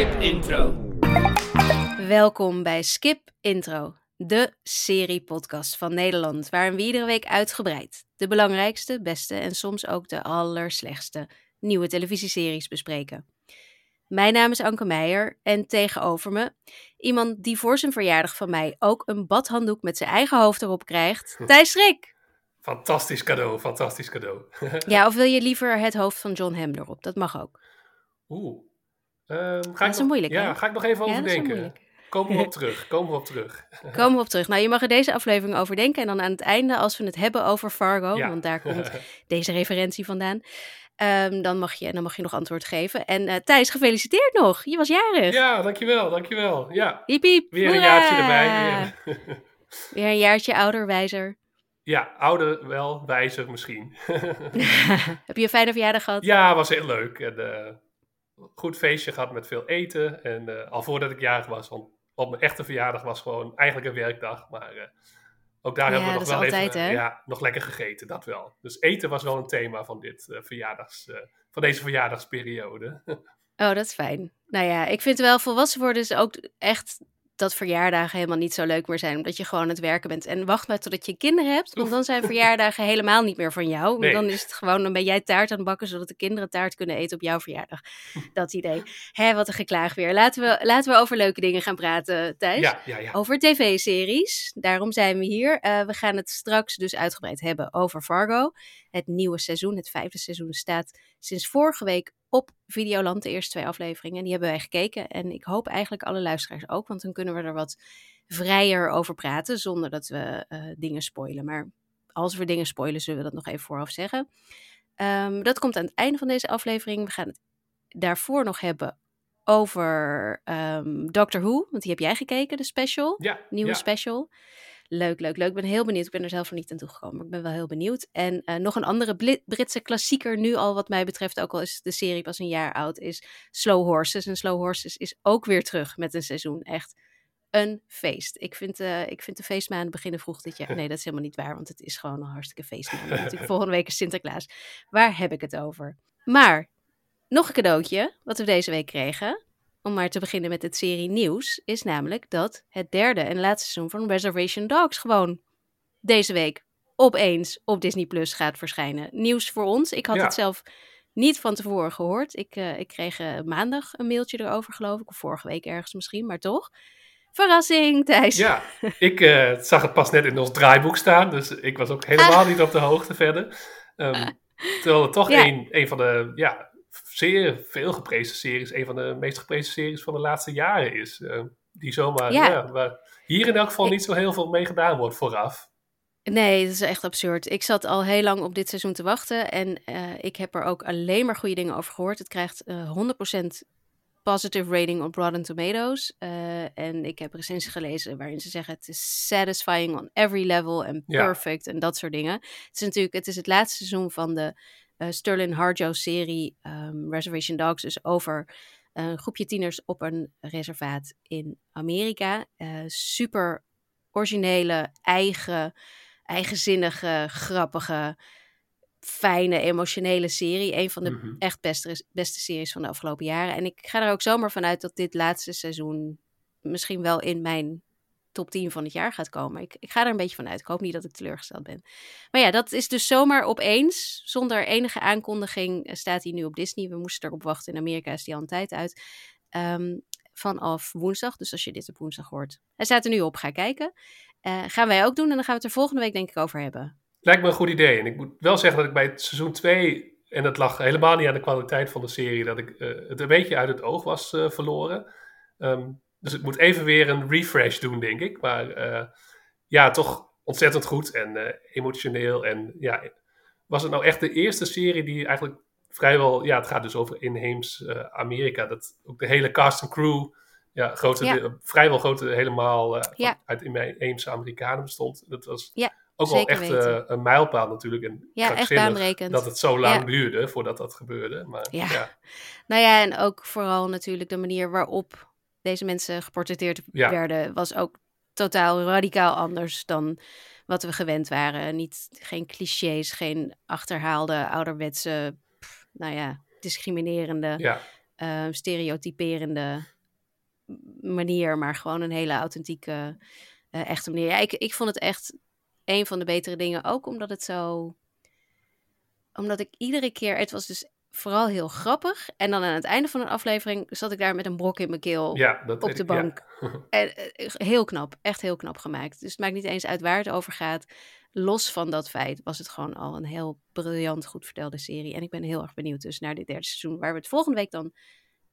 Skip Intro. Welkom bij Skip Intro, de serie-podcast van Nederland, waarin we iedere week uitgebreid de belangrijkste, beste en soms ook de allerslechtste nieuwe televisieseries bespreken. Mijn naam is Anke Meijer en tegenover me iemand die voor zijn verjaardag van mij ook een badhanddoek met zijn eigen hoofd erop krijgt, Thijs Schrik. Fantastisch cadeau, fantastisch cadeau. Ja, of wil je liever het hoofd van John Hamm erop? Dat mag ook. Oeh. Ga Dat is een nog- moeilijk, Ja, hè? ga ik nog even Ja, overdenken. Komen we op terug, komen we op terug. Komen we op terug. Nou, je mag er deze aflevering over denken. En dan aan het einde, als we het hebben over Fargo, Ja. want daar komt deze referentie vandaan. ehm, dan, mag je, dan mag je nog antwoord geven. En eh, Thijs, gefeliciteerd nog. Je was jarig. ja, dankjewel, dankjewel. Ja, Hiep, hiep. weer een Hoera! jaartje erbij. Weer. Weer een jaartje ouder, wijzer. ja, ouder wel, wijzer misschien. Heb je een fijne verjaardag gehad? ja, was heel leuk. En, eh, goed feestje gehad met veel eten. En eh, al voordat ik jarig was, want op mijn echte verjaardag was gewoon eigenlijk een werkdag. Maar eh, ook daar Ja, hebben we nog wel altijd, even, ja, nog lekker gegeten, dat wel. Dus eten was wel een thema van, dit, eh, verjaardags, van deze verjaardagsperiode. Oh, dat is fijn. Nou ja, ik vind wel volwassen worden is ook echt dat verjaardagen helemaal niet zo leuk meer zijn. Omdat je gewoon aan het werken bent. En wacht maar totdat je kinderen hebt. Want dan zijn verjaardagen helemaal niet meer van jou. Nee. dan is het gewoon, dan ben jij taart aan het bakken. Zodat de kinderen taart kunnen eten op jouw verjaardag. Dat idee. Hé, wat een geklaag weer. Laten we, laten we over leuke dingen gaan praten, Thijs. Ja, ja, ja. Over tv-series. Daarom zijn we hier. Eh, we gaan het straks dus uitgebreid hebben over Fargo. Het nieuwe seizoen, het vijfde seizoen, staat sinds vorige week op Videoland. De eerste twee afleveringen. Die hebben wij gekeken. En ik hoop eigenlijk alle luisteraars ook. Want dan kunnen we er wat vrijer over praten. Zonder dat we eh, dingen spoilen. Maar als we dingen spoilen, zullen we dat nog even vooraf zeggen. Ehm, dat komt aan het einde van deze aflevering. We gaan het daarvoor nog hebben over ehm, Doctor Who. Want die heb jij gekeken, de special ja, nieuwe ja. special. Leuk, leuk, leuk. Ik ben heel benieuwd. Ik ben er zelf nog niet aan toegekomen, maar ik ben wel heel benieuwd. En eh, nog een andere Britse klassieker nu al wat mij betreft, ook al is de serie pas een jaar oud, is Slow Horses. En Slow Horses is ook weer terug met een seizoen. Echt een feest. Ik vind, eh, ik vind de feestmaanden beginnen vroeg dit jaar. Nee, dat is helemaal niet waar, want het is gewoon een hartstikke feestmaand. Natuurlijk, volgende week is Sinterklaas. Waar heb ik het over? Maar, nog een cadeautje wat we deze week kregen om maar te beginnen met het serie nieuws, is namelijk dat het derde en laatste seizoen van Reservation Dogs gewoon deze week opeens op Disney Plus gaat verschijnen. Nieuws voor ons. Ik had Ja. het zelf niet van tevoren gehoord. Ik, eh, ik kreeg eh, maandag een mailtje erover, geloof ik, of vorige week ergens misschien, maar toch. Verrassing, Thijs. Ja, ik eh, zag het pas net in ons draaiboek staan, dus ik was ook helemaal niet op de hoogte verder. Ehm, terwijl het toch Ja. een, een van de ja, zeer veel geprezen series, een van de meest geprezen series van de laatste jaren is. eh, die zomaar, Ja. ja. waar hier in elk geval niet zo heel veel mee gedaan wordt vooraf. Nee, dat is echt absurd. Ik zat al heel lang op dit seizoen te wachten en eh, ik heb er ook alleen maar goede dingen over gehoord. Het krijgt eh 100% positive rating op Rotten Tomatoes. eh, en ik heb recensies gelezen waarin ze zeggen het is satisfying on every level en Ja. perfect en dat soort dingen. Het is natuurlijk het is het laatste seizoen van de eh, Sterling Harjo serie ehm, Reservation Dogs, dus over een groepje tieners op een reservaat in Amerika. Eh, super originele, eigen, eigenzinnige, grappige, fijne, emotionele serie. Een van de Mhm. echt beste, beste series van de afgelopen jaren. En ik ga er ook zomaar vanuit dat dit laatste seizoen misschien wel in mijn top 10 van het jaar gaat komen. Ik, ik ga er een beetje van uit. Ik hoop niet dat ik teleurgesteld ben. Maar ja, dat is dus zomaar opeens, zonder enige aankondiging, eh, staat hij nu op Disney. We moesten erop wachten. In Amerika is die al een tijd uit. Ehm, vanaf woensdag. Dus als je dit op woensdag hoort. Hij staat er nu op. Ga kijken. Eh, gaan wij ook doen. En dan gaan we het er volgende week denk ik over hebben. Lijkt me een goed idee. En ik moet wel zeggen dat ik bij het seizoen 2, en dat lag helemaal niet aan de kwaliteit van de serie, dat ik eh, het een beetje uit het oog was verloren. Ehm, dus ik moet even weer een refresh doen, denk ik. Maar eh, ja, toch ontzettend goed en eh, emotioneel. En ja, was het nou echt de eerste serie die eigenlijk vrijwel, ja, het gaat dus over inheems eh, Amerika, dat ook de hele cast en crew, ja, grote, Ja. de- vrijwel grote helemaal Ja. uit inheemse Amerikanen bestond. Dat was Ja, ook wel echt een mijlpaal natuurlijk. En Ja, echt baanbrekend. Dat het zo lang duurde voordat dat gebeurde. Maar Ja. ja, Nou ja, en ook vooral natuurlijk de manier waarop deze mensen geportretteerd Ja. werden, was ook totaal radicaal anders dan wat we gewend waren. Niet, geen clichés, geen achterhaalde, ouderwetse, pff, nou ja, discriminerende ja, uh, stereotyperende manier, maar gewoon een hele authentieke, uh, echte manier. Ja, ik, ik vond het echt een van de betere dingen, ook omdat het zo, omdat ik iedere keer, het was dus vooral heel grappig. En dan aan het einde van een aflevering zat ik daar met een brok in mijn keel ja, dat op de bank. En, uh, heel knap, echt heel knap gemaakt. Dus het maakt niet eens uit waar het over gaat. Los van dat feit was het gewoon al een heel briljant goed vertelde serie. En ik ben heel erg benieuwd dus naar dit derde seizoen, waar we het volgende week dan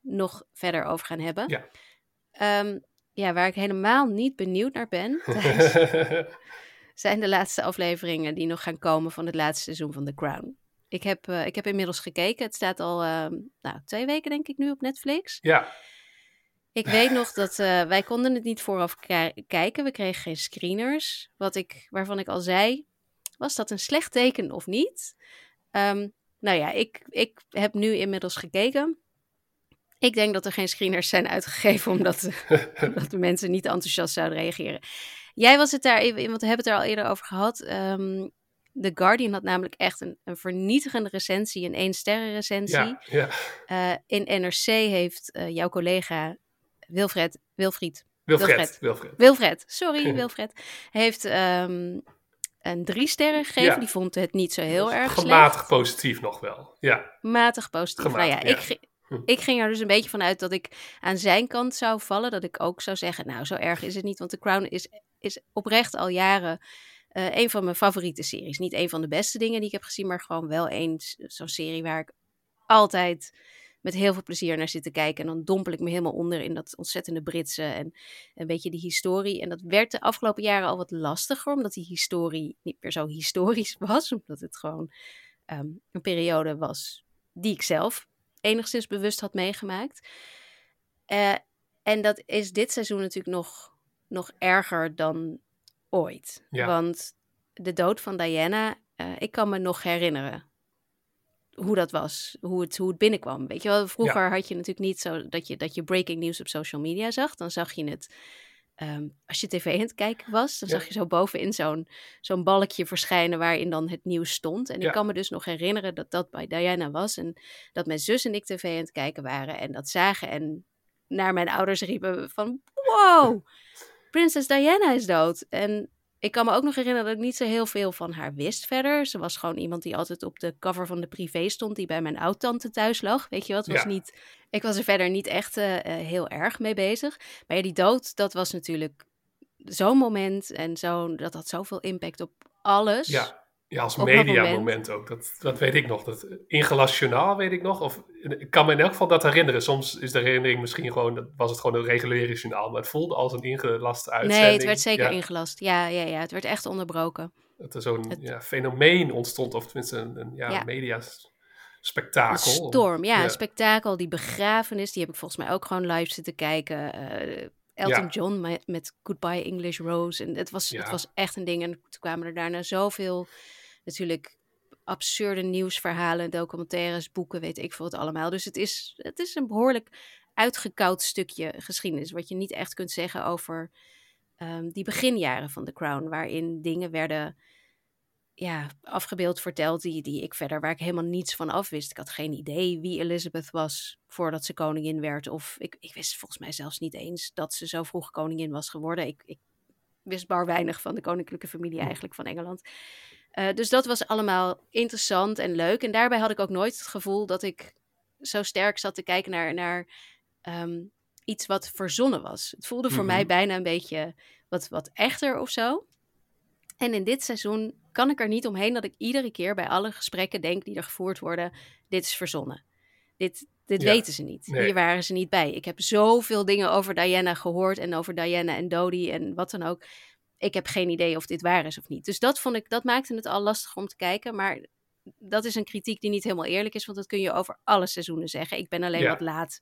nog verder over gaan hebben. Ja. Um, ja, waar ik helemaal niet benieuwd naar ben, zijn de laatste afleveringen die nog gaan komen van het laatste seizoen van The Crown. Ik heb, uh, ik heb inmiddels gekeken. Het staat al uh, nou, twee weken, denk ik, nu op Netflix. Ja. Ik weet nog dat uh, wij konden het niet vooraf kijken. We kregen geen screeners. Wat ik, waarvan ik al zei, was dat een slecht teken of niet? Um, nou ja, ik, ik heb nu inmiddels gekeken. Ik denk dat er geen screeners zijn uitgegeven omdat, omdat de mensen niet enthousiast zouden reageren. Jij was het daar, want we hebben het er al eerder over gehad. Um, The Guardian had namelijk echt een, een vernietigende recensie, een één sterren recensie. Ja, ja. Uh, in NRC heeft uh, jouw collega Wilfred, Wilfried, Wilfred, Wilfred, Wilfred, Wilfred sorry Wilfred, heeft um, een drie sterren gegeven. Ja. Die vond het niet zo heel erg Gematig slecht. positief nog wel, ja. Matig positief, Gematig, nou ja, ik... Ik ging er dus een beetje van uit dat ik aan zijn kant zou vallen. Dat ik ook zou zeggen, nou, zo erg is het niet. Want The Crown is, is oprecht al jaren uh, een van mijn favoriete series. Niet een van de beste dingen die ik heb gezien, maar gewoon wel eens zo'n serie waar ik altijd met heel veel plezier naar zit te kijken. En dan dompel ik me helemaal onder in dat ontzettende Britse en een beetje die historie. En dat werd de afgelopen jaren al wat lastiger, omdat die historie niet meer zo historisch was. Omdat het gewoon um, een periode was die ik zelf enigszins bewust had meegemaakt. Uh, en dat is dit seizoen natuurlijk nog, nog erger dan ooit. Ja. Want de dood van Diana, uh, ik kan me nog herinneren hoe dat was, hoe het, hoe het binnenkwam. Weet je wel, vroeger Ja. had je natuurlijk niet zo dat je, dat je breaking news op social media zag. Dan zag je het, ehm, als je tv aan het kijken was, dan Ja. zag je zo bovenin zo'n zo'n balkje verschijnen waarin dan het nieuws stond. En Ja. ik kan me dus nog herinneren dat dat bij Diana was en dat mijn zus en ik tv aan het kijken waren en dat zagen en naar mijn ouders riepen van wow, prinses Diana is dood. En ik kan me ook nog herinneren dat ik niet zo heel veel van haar wist verder. Ze was gewoon iemand die altijd op de cover van de privé stond, die bij mijn oud-tante thuis lag. Weet je wat? Was Ja. niet, ik was er verder niet echt uh, uh, heel erg mee bezig. Maar ja, die dood, dat was natuurlijk zo'n moment en zo, dat had zoveel impact op alles. Ja, ja als mediamoment ook. Dat, dat weet ik nog. Dat, ingelast journaal weet ik nog. Of, ik kan me in elk geval dat herinneren. Soms is de herinnering misschien gewoon, dat was het gewoon een reguliere journaal. Maar het voelde als een ingelaste uitzending. Nee, het werd zeker ja, ingelast. Ja, ja, ja, het werd echt onderbroken. Dat er zo'n Het- ja, fenomeen ontstond. Of tenminste een, een ja, Ja. media Een spektakel. storm, ja, Ja. een spektakel. Die begrafenis, die heb ik volgens mij ook gewoon live zitten kijken. Eh, Elton Ja. John met, Goodbye English Rose. En het was, het was echt een ding. En toen kwamen er daarna zoveel, natuurlijk, absurde nieuwsverhalen, documentaires, boeken, weet ik veel wat allemaal. Dus het is, het is een behoorlijk uitgekoud stukje geschiedenis. Wat je niet echt kunt zeggen over ehm, die beginjaren van The Crown. Waarin dingen werden ja, afgebeeld verteld die, die ik verder, waar ik helemaal niets van af wist. Ik had geen idee wie Elizabeth was voordat ze koningin werd. Of ik, ik wist volgens mij zelfs niet eens dat ze zo vroeg koningin was geworden. Ik, ik wist bar weinig van de koninklijke familie eigenlijk van Engeland. Uh, dus dat was allemaal interessant en leuk. En daarbij had ik ook nooit het gevoel dat ik zo sterk zat te kijken naar, naar um, iets wat verzonnen was. Het voelde voor Mhm. mij bijna een beetje wat, wat echter of zo. En in dit seizoen kan ik er niet omheen dat ik iedere keer bij alle gesprekken denk die er gevoerd worden: dit is verzonnen. Dit, dit Ja, weten ze niet. nee. Hier waren ze niet bij. Ik heb zoveel dingen over Diana gehoord en over Diana en Dodie en wat dan ook. Ik heb geen idee of dit waar is of niet. Dus dat vond ik, dat maakte het al lastig om te kijken. Maar dat is een kritiek die niet helemaal eerlijk is, want dat kun je over alle seizoenen zeggen. Ik ben alleen Ja. wat laat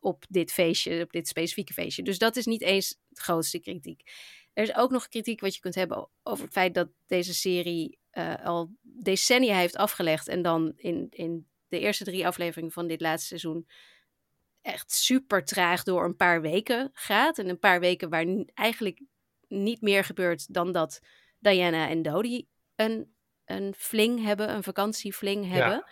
op dit feestje, op dit specifieke feestje. Dus dat is niet eens het grootste kritiek. Er is ook nog kritiek wat je kunt hebben over het feit dat deze serie uh, al decennia heeft afgelegd en dan in, in de eerste drie afleveringen van dit laatste seizoen echt super traag door een paar weken gaat. En een paar weken waar eigenlijk niet meer gebeurt dan dat Diana en Dodie een, een fling hebben, een vakantiefling hebben.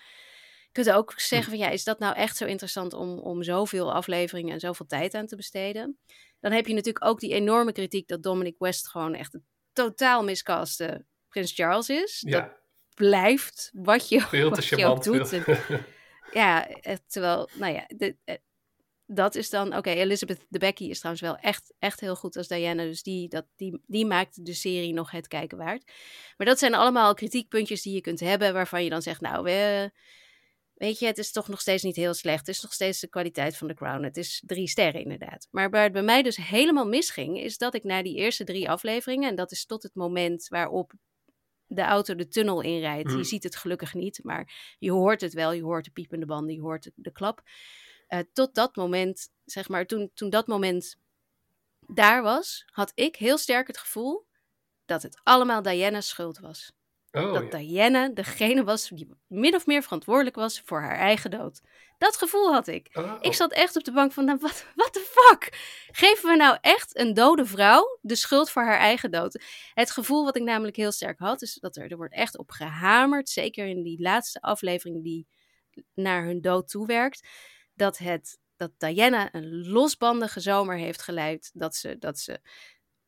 kunt ook zeggen van ja, is dat nou echt zo interessant om, om zoveel afleveringen en zoveel tijd aan te besteden? Dan heb je natuurlijk ook die enorme kritiek dat Dominic West gewoon echt een totaal miscaste Prins Charles is. Ja. Dat blijft wat je, Veel wat je ook doet. ja, eh, terwijl, nou ja, de- eh, dat is dan, oké, Elizabeth de Becky is trouwens wel echt, echt heel goed als Diana, dus die, dat, die, die maakt de serie nog het kijken waard. Maar dat zijn allemaal kritiekpuntjes die je kunt hebben, waarvan je dan zegt, nou, we, weet je, het is toch nog steeds niet heel slecht, het is nog steeds de kwaliteit van The Crown, het is drie sterren inderdaad. Maar waar het bij mij dus helemaal misging, is dat ik na die eerste drie afleveringen, en dat is tot het moment waarop de auto de tunnel inrijdt. Je ziet het gelukkig niet, maar je hoort het wel. Je hoort de piepende banden, je hoort de klap. Eh, tot dat moment, zeg maar, toen, toen dat moment daar was, had ik heel sterk het gevoel dat het allemaal Diana's schuld was. Oh, dat ja. Diana degene was die min of meer verantwoordelijk was voor haar eigen dood. Dat gevoel had ik. Oh, Ik zat echt op de bank van, nou, wat what the fuck? Geven we nou echt een dode vrouw de schuld voor haar eigen dood? Het gevoel wat ik namelijk heel sterk had, is dat er, er wordt echt op gehamerd, zeker in die laatste aflevering die naar hun dood toewerkt, dat, het, dat Diana een losbandige zomer heeft geleid, dat ze, dat ze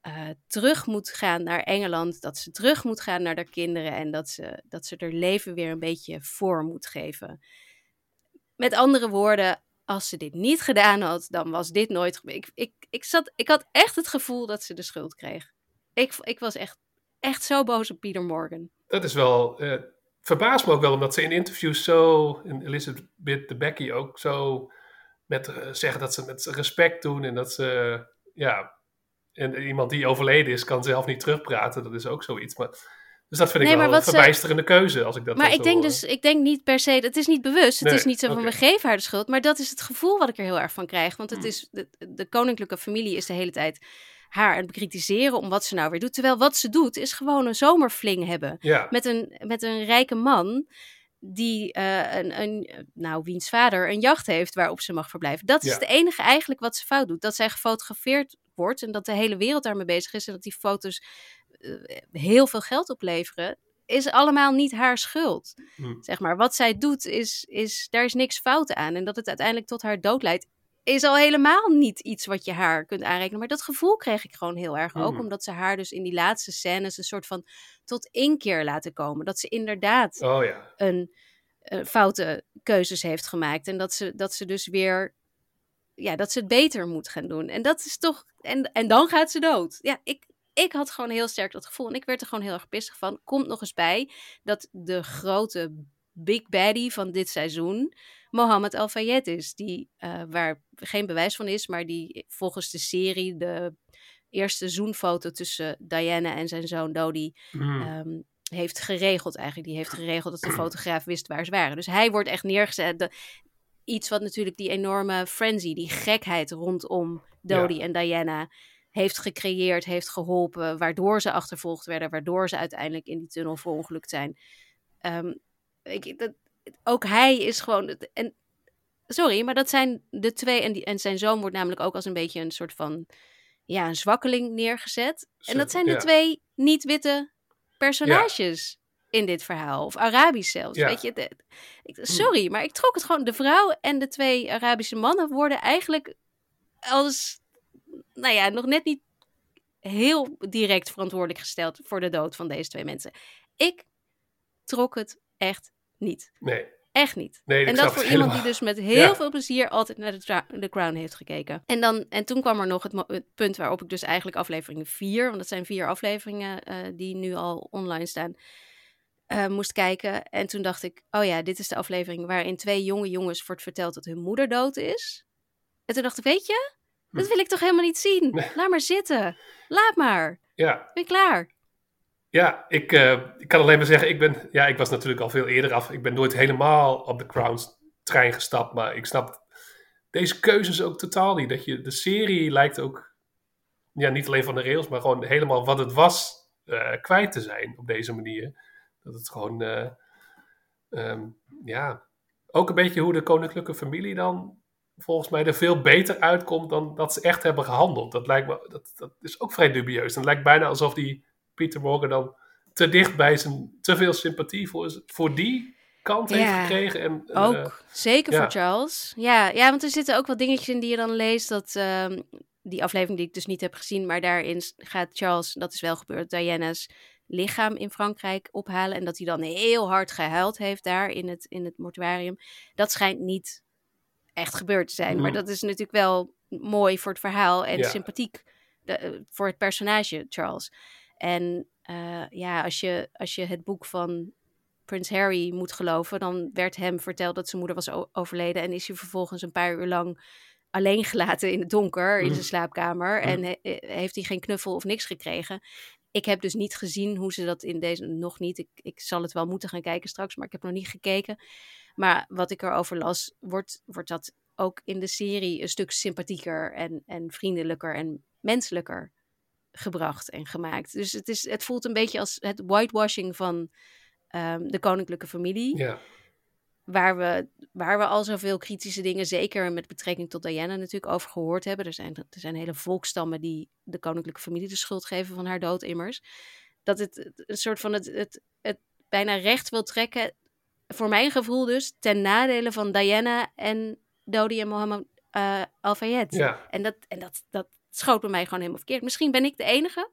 eh, terug moet gaan naar Engeland, dat ze terug moet gaan naar haar kinderen en dat ze, dat ze haar leven weer een beetje voor moet geven. Met andere woorden, als ze dit niet gedaan had, dan was dit nooit. Ik, ik, ik, zat, ik had echt het gevoel dat ze de schuld kreeg. Ik, ik was echt, echt zo boos op Peter Morgan. Dat is wel. eh verbaast me ook wel, omdat ze in interviews zo. En Elizabeth de Becky ook zo. Met, eh, zeggen dat ze met respect doen en dat ze. Ja. En iemand die overleden is, kan zelf niet terugpraten. Dat is ook zoiets. Maar, dus dat vind ik wel een ze- verbijsterende keuze. Als ik dat Maar ik denk hoor. dus, ik denk niet per se, het is niet bewust. Het Nee, is niet zo van, we geven haar de schuld. Maar dat is het gevoel wat ik er heel erg van krijg. Want het Hmm. is, de, de koninklijke familie is de hele tijd haar aan het bekritiseren om wat ze nou weer doet. Terwijl wat ze doet, is gewoon een zomerfling hebben. Ja, met een, met een rijke man die eh, een, een, nou, wiens vader een jacht heeft waarop ze mag verblijven. Dat is Ja. het enige eigenlijk wat ze fout doet. Dat zij gefotografeerd wordt en dat de hele wereld daarmee bezig is en dat die foto's eh, heel veel geld opleveren, is allemaal niet haar schuld. Hm. Zeg maar, wat zij doet, is, is, daar is niks fout aan. En dat het uiteindelijk tot haar dood leidt, is al helemaal niet iets wat je haar kunt aanrekenen. Maar dat gevoel kreeg ik gewoon heel erg. Ook Mhm. omdat ze haar dus in die laatste scènes een soort van tot inkeer laten komen. Dat ze inderdaad oh ja. een eh, foute keuzes heeft gemaakt. En dat ze, dat ze dus weer, ja, dat ze het beter moet gaan doen. En dat is toch, en, en dan gaat ze dood. Ja, ik, ik had gewoon heel sterk dat gevoel. En ik werd er gewoon heel erg pissig van. Komt nog eens bij dat de grote big baddie van dit seizoen Mohammed Al Fayed is. Die, eh, waar geen bewijs van is, maar die volgens de serie de eerste zoenfoto tussen Diana en zijn zoon Dodi Hm. ehm, heeft geregeld eigenlijk. Die heeft geregeld dat de fotograaf wist waar ze waren. Dus hij wordt echt neergezet. De- iets wat natuurlijk die enorme frenzy, die gekheid rondom Dodie Ja. en Diana heeft gecreëerd, heeft geholpen, waardoor ze achtervolgd werden, waardoor ze uiteindelijk in die tunnel verongelukt zijn. Ehm, ik, dat, ook hij is gewoon. En, sorry, maar dat zijn de twee. En, die, en zijn zoon wordt namelijk ook als een beetje een soort van. Ja, een zwakkeling neergezet. En dat zijn de ja. twee niet-witte personages in dit verhaal. Of Arabisch zelfs. Ja. Hm. Weet je, de- ik, sorry, maar ik trok het gewoon. De vrouw en de twee Arabische mannen worden eigenlijk als. Nou ja, nog net niet heel direct verantwoordelijk gesteld voor de dood van deze twee mensen. Ik trok het echt niet. Nee. Echt niet. Nee, ik en dat voor iemand die dus met heel Ja. veel plezier altijd naar de, The Crown heeft gekeken. En, dan, en toen kwam er nog het, punt waarop ik dus eigenlijk aflevering 4, want dat zijn vier afleveringen eh, die nu al online staan, eh, moest kijken. En toen dacht ik, oh ja, dit is de aflevering waarin twee jonge jongens wordt verteld dat hun moeder dood is. En toen dacht ik, weet je, dat Hm. wil ik toch helemaal niet zien. Laat maar zitten. Laat maar. Ja, Ben klaar. Ja, ik, eh, ik kan alleen maar zeggen, ik, ben, ja, ik was natuurlijk al veel eerder af. Ik ben nooit helemaal op de Crowns trein gestapt, maar ik snap deze keuzes ook totaal niet. Dat je, de serie lijkt ook, ja, niet alleen van de rails, maar gewoon helemaal wat het was eh, kwijt te zijn op deze manier. Dat het gewoon, eh, ehm, ja, ook een beetje hoe de koninklijke familie dan volgens mij er veel beter uitkomt dan dat ze echt hebben gehandeld. Dat lijkt me, dat, dat is ook vrij dubieus. En lijkt bijna alsof die Peter Morgan dan te dicht bij zijn, te veel sympathie voor, voor die kant heeft gekregen. En, ook. Uh, Zeker voor Charles. Ja, ja, want er zitten ook wat dingetjes in die je dan leest. Dat, uh, die aflevering die ik dus niet heb gezien. Maar daarin gaat Charles, dat is wel gebeurd, Diana's lichaam in Frankrijk ophalen. En dat hij dan heel hard gehuild heeft daar in het, in het mortuarium. Dat schijnt niet echt gebeurd te zijn. Maar mm. dat is natuurlijk wel mooi voor het verhaal en sympathiek de, eh, voor het personage Charles. En uh, ja, als je, als je het boek van Prins Harry moet geloven, dan werd hem verteld dat zijn moeder was overleden en is hij vervolgens een paar uur lang alleen gelaten in het donker in zijn mm. slaapkamer mm. en heeft hij geen knuffel of niks gekregen. Ik heb dus niet gezien hoe ze dat in deze nog niet. Ik, ik zal het wel moeten gaan kijken straks, maar ik heb nog niet gekeken. Maar wat ik erover las, wordt, wordt dat ook in de serie een stuk sympathieker en, en vriendelijker en menselijker gebracht en gemaakt. Dus het, is, het voelt een beetje als het whitewashing van um, de koninklijke familie. Ja. Waar we, waar we al zoveel kritische dingen, zeker met betrekking tot Diana, natuurlijk over gehoord hebben. Er zijn, er zijn hele volkstammen die de koninklijke familie de schuld geven van haar dood, immers. Dat het een soort van het, het, het bijna recht wil trekken, voor mijn gevoel dus, ten nadele van Diana en Dodi en Mohammed uh, Al-Fayed. Ja. En, dat, en dat, dat schoot bij mij gewoon helemaal verkeerd. Misschien ben ik de enige,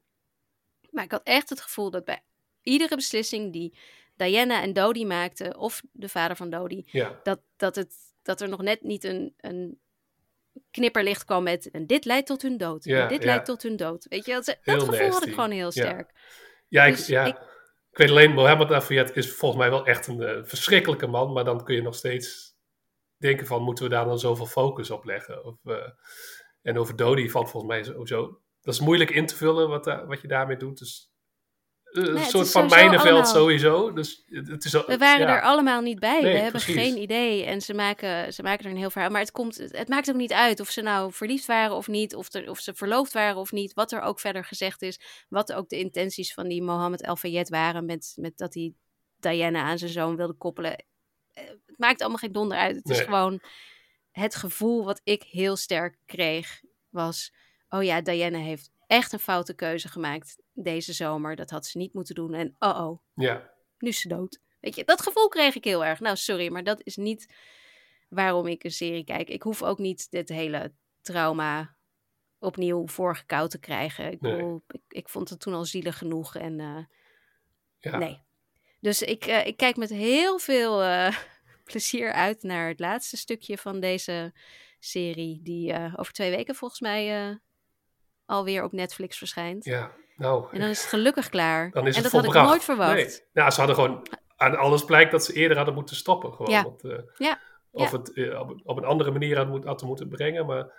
maar ik had echt het gevoel dat bij iedere beslissing die Diana en Dodi maakten, of de vader van Dodi, ja. dat, dat, het, dat er nog net niet een, een knipperlicht kwam met en dit leidt tot hun dood. Ja, dit leidt tot hun dood. Weet je, dat, dat gevoel had ik gewoon heel sterk. Ja, ik, dus ja. Ik, ik weet alleen, Mohammed Afiyat is volgens mij wel echt een uh, verschrikkelijke man, maar dan kun je nog steeds denken van, moeten we daar dan zoveel focus op leggen? Of, uh, en over Dodi valt volgens mij sowieso, dat is moeilijk in te vullen wat, wat je daarmee doet. Dus eh, een soort van mijnenveld allemaal... sowieso. Dus het is we waren er allemaal niet bij. we hebben geen idee. En ze maken, ze maken er een heel verhaal. Maar het, komt, het maakt ook niet uit of ze nou verliefd waren of niet. Of, er, of ze verloofd waren of niet. Wat er ook verder gezegd is. Wat ook de intenties van die Mohammed El Fayed waren. Met, met dat hij Diana aan zijn zoon wilde koppelen. Eh, het maakt allemaal geen donder uit. Het is gewoon het gevoel wat ik heel sterk kreeg. Was, oh ja, Diana heeft echt een foute keuze gemaakt deze zomer. Dat had ze niet moeten doen. En oh oh, ja. nu is ze dood. Weet je, dat gevoel kreeg ik heel erg. Nou, sorry, maar dat is niet waarom ik een serie kijk. Ik hoef ook niet dit hele trauma opnieuw voorgekoud te krijgen. Ik, nee. ik, ik, vond het toen al zielig genoeg. En uh, ja. nee. Dus ik, uh, ik kijk met heel veel uh, plezier uit naar het laatste stukje van deze serie. Die over twee weken volgens mij alweer op Netflix verschijnt. Ja, nou. En dan is het gelukkig klaar. Dan is en dat had ik nooit verwacht. Nee. Nou, ze hadden gewoon aan alles blijkt dat ze eerder hadden moeten stoppen. Gewoon, ja. Want, uh, ja. Of ja. het uh, op, op, een andere manier hadden, hadden moeten brengen. Maar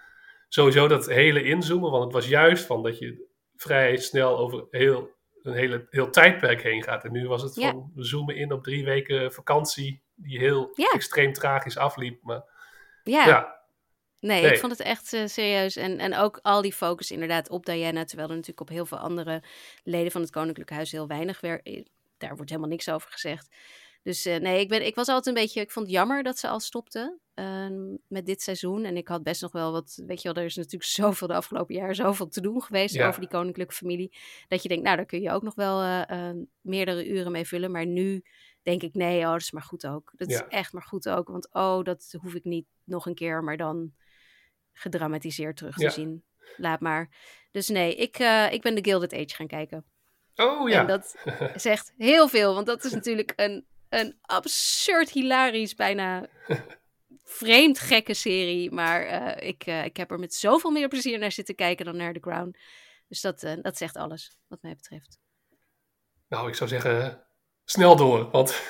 sowieso dat hele inzoomen. Want het was juist van dat je vrij snel over heel, een hele, heel tijdperk heen gaat. En nu was het van, we zoomen in op drie weken vakantie. Die heel extreem tragisch afliep. Maar ja, Nee, ik vond het echt uh, serieus. En, en ook al die focus inderdaad op Diana. Terwijl er natuurlijk op heel veel andere leden van het Koninklijke Huis heel weinig werk. Daar wordt helemaal niks over gezegd. Dus uh, nee, ik, ben, ik was altijd een beetje. Ik vond het jammer dat ze al stopte uh, met dit seizoen. En ik had best nog wel wat. Weet je wel, er is natuurlijk zoveel de afgelopen jaren zoveel te doen geweest ja. over die koninklijke familie. Dat je denkt, nou, daar kun je ook nog wel uh, meerdere uren mee vullen. Maar nu denk ik, nee, oh, dat is maar goed ook. Dat ja. is echt maar goed ook. Want oh, dat hoef ik niet nog een keer. Maar dan gedramatiseerd terug te zien. Laat maar. Dus nee, ik, uh, ik ben de Gilded Age gaan kijken. Oh ja. En dat zegt heel veel, want dat is natuurlijk een, een absurd, hilarisch, bijna vreemd gekke serie. Maar uh, ik, uh, ik heb er met zoveel meer plezier naar zitten kijken dan naar The Crown. Dus dat, dat zegt alles, wat mij betreft. Nou, ik zou zeggen, snel door, want...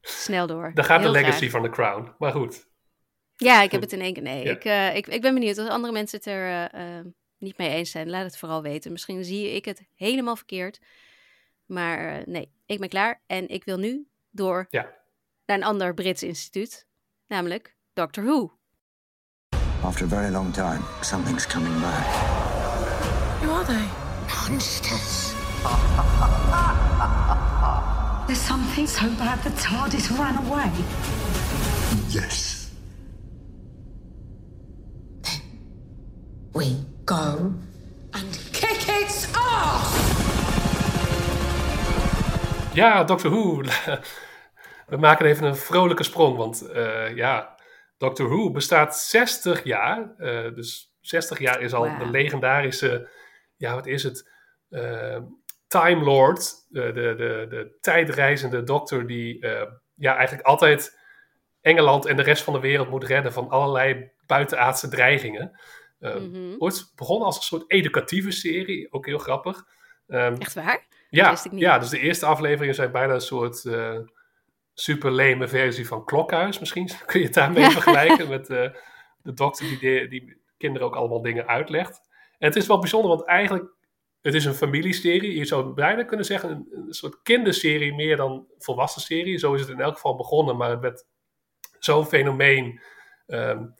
Snel door. Daar gaat de legacy graag. van The Crown. Maar goed, ja, ik heb het in één keer. Nee, ja. ik, uh, ik, ik ben benieuwd. Als andere mensen het er uh, niet mee eens zijn, laat het vooral weten. Misschien zie ik het helemaal verkeerd. Maar uh, nee, ik ben klaar. En ik wil nu door ja. naar een ander Brits instituut. Namelijk Doctor Who. After a very long time, something's coming back. Who are they? Monsters. There's something so bad the TARDIS ran away. Yes. we go and kick its ass! Ja, Doctor Who. we maken even een vrolijke sprong, want uh, ja, Doctor Who bestaat 60 jaar. Uh, dus 60 jaar is al wow. de legendarische, ja, wat is het? Uh, Time Lord, de, de, de, de tijdreizende dokter die ja, eigenlijk altijd Engeland en de rest van de wereld moet redden van allerlei buitenaardse dreigingen. Mm -hmm. Ooit begonnen als een soort educatieve serie, ook heel grappig. Um, Echt waar? Ja, ja, dus de eerste afleveringen zijn bijna een soort uh, super leme versie van Klokhuis. Misschien kun je het daarmee vergelijken met uh, de dokter die, de, die kinderen ook allemaal dingen uitlegt. En het is wel bijzonder, want eigenlijk het is een familieserie. Je zou bijna kunnen zeggen een, een soort kinderserie meer dan volwassen serie. Zo is het in elk geval begonnen, maar het werd zo'n fenomeen... Um,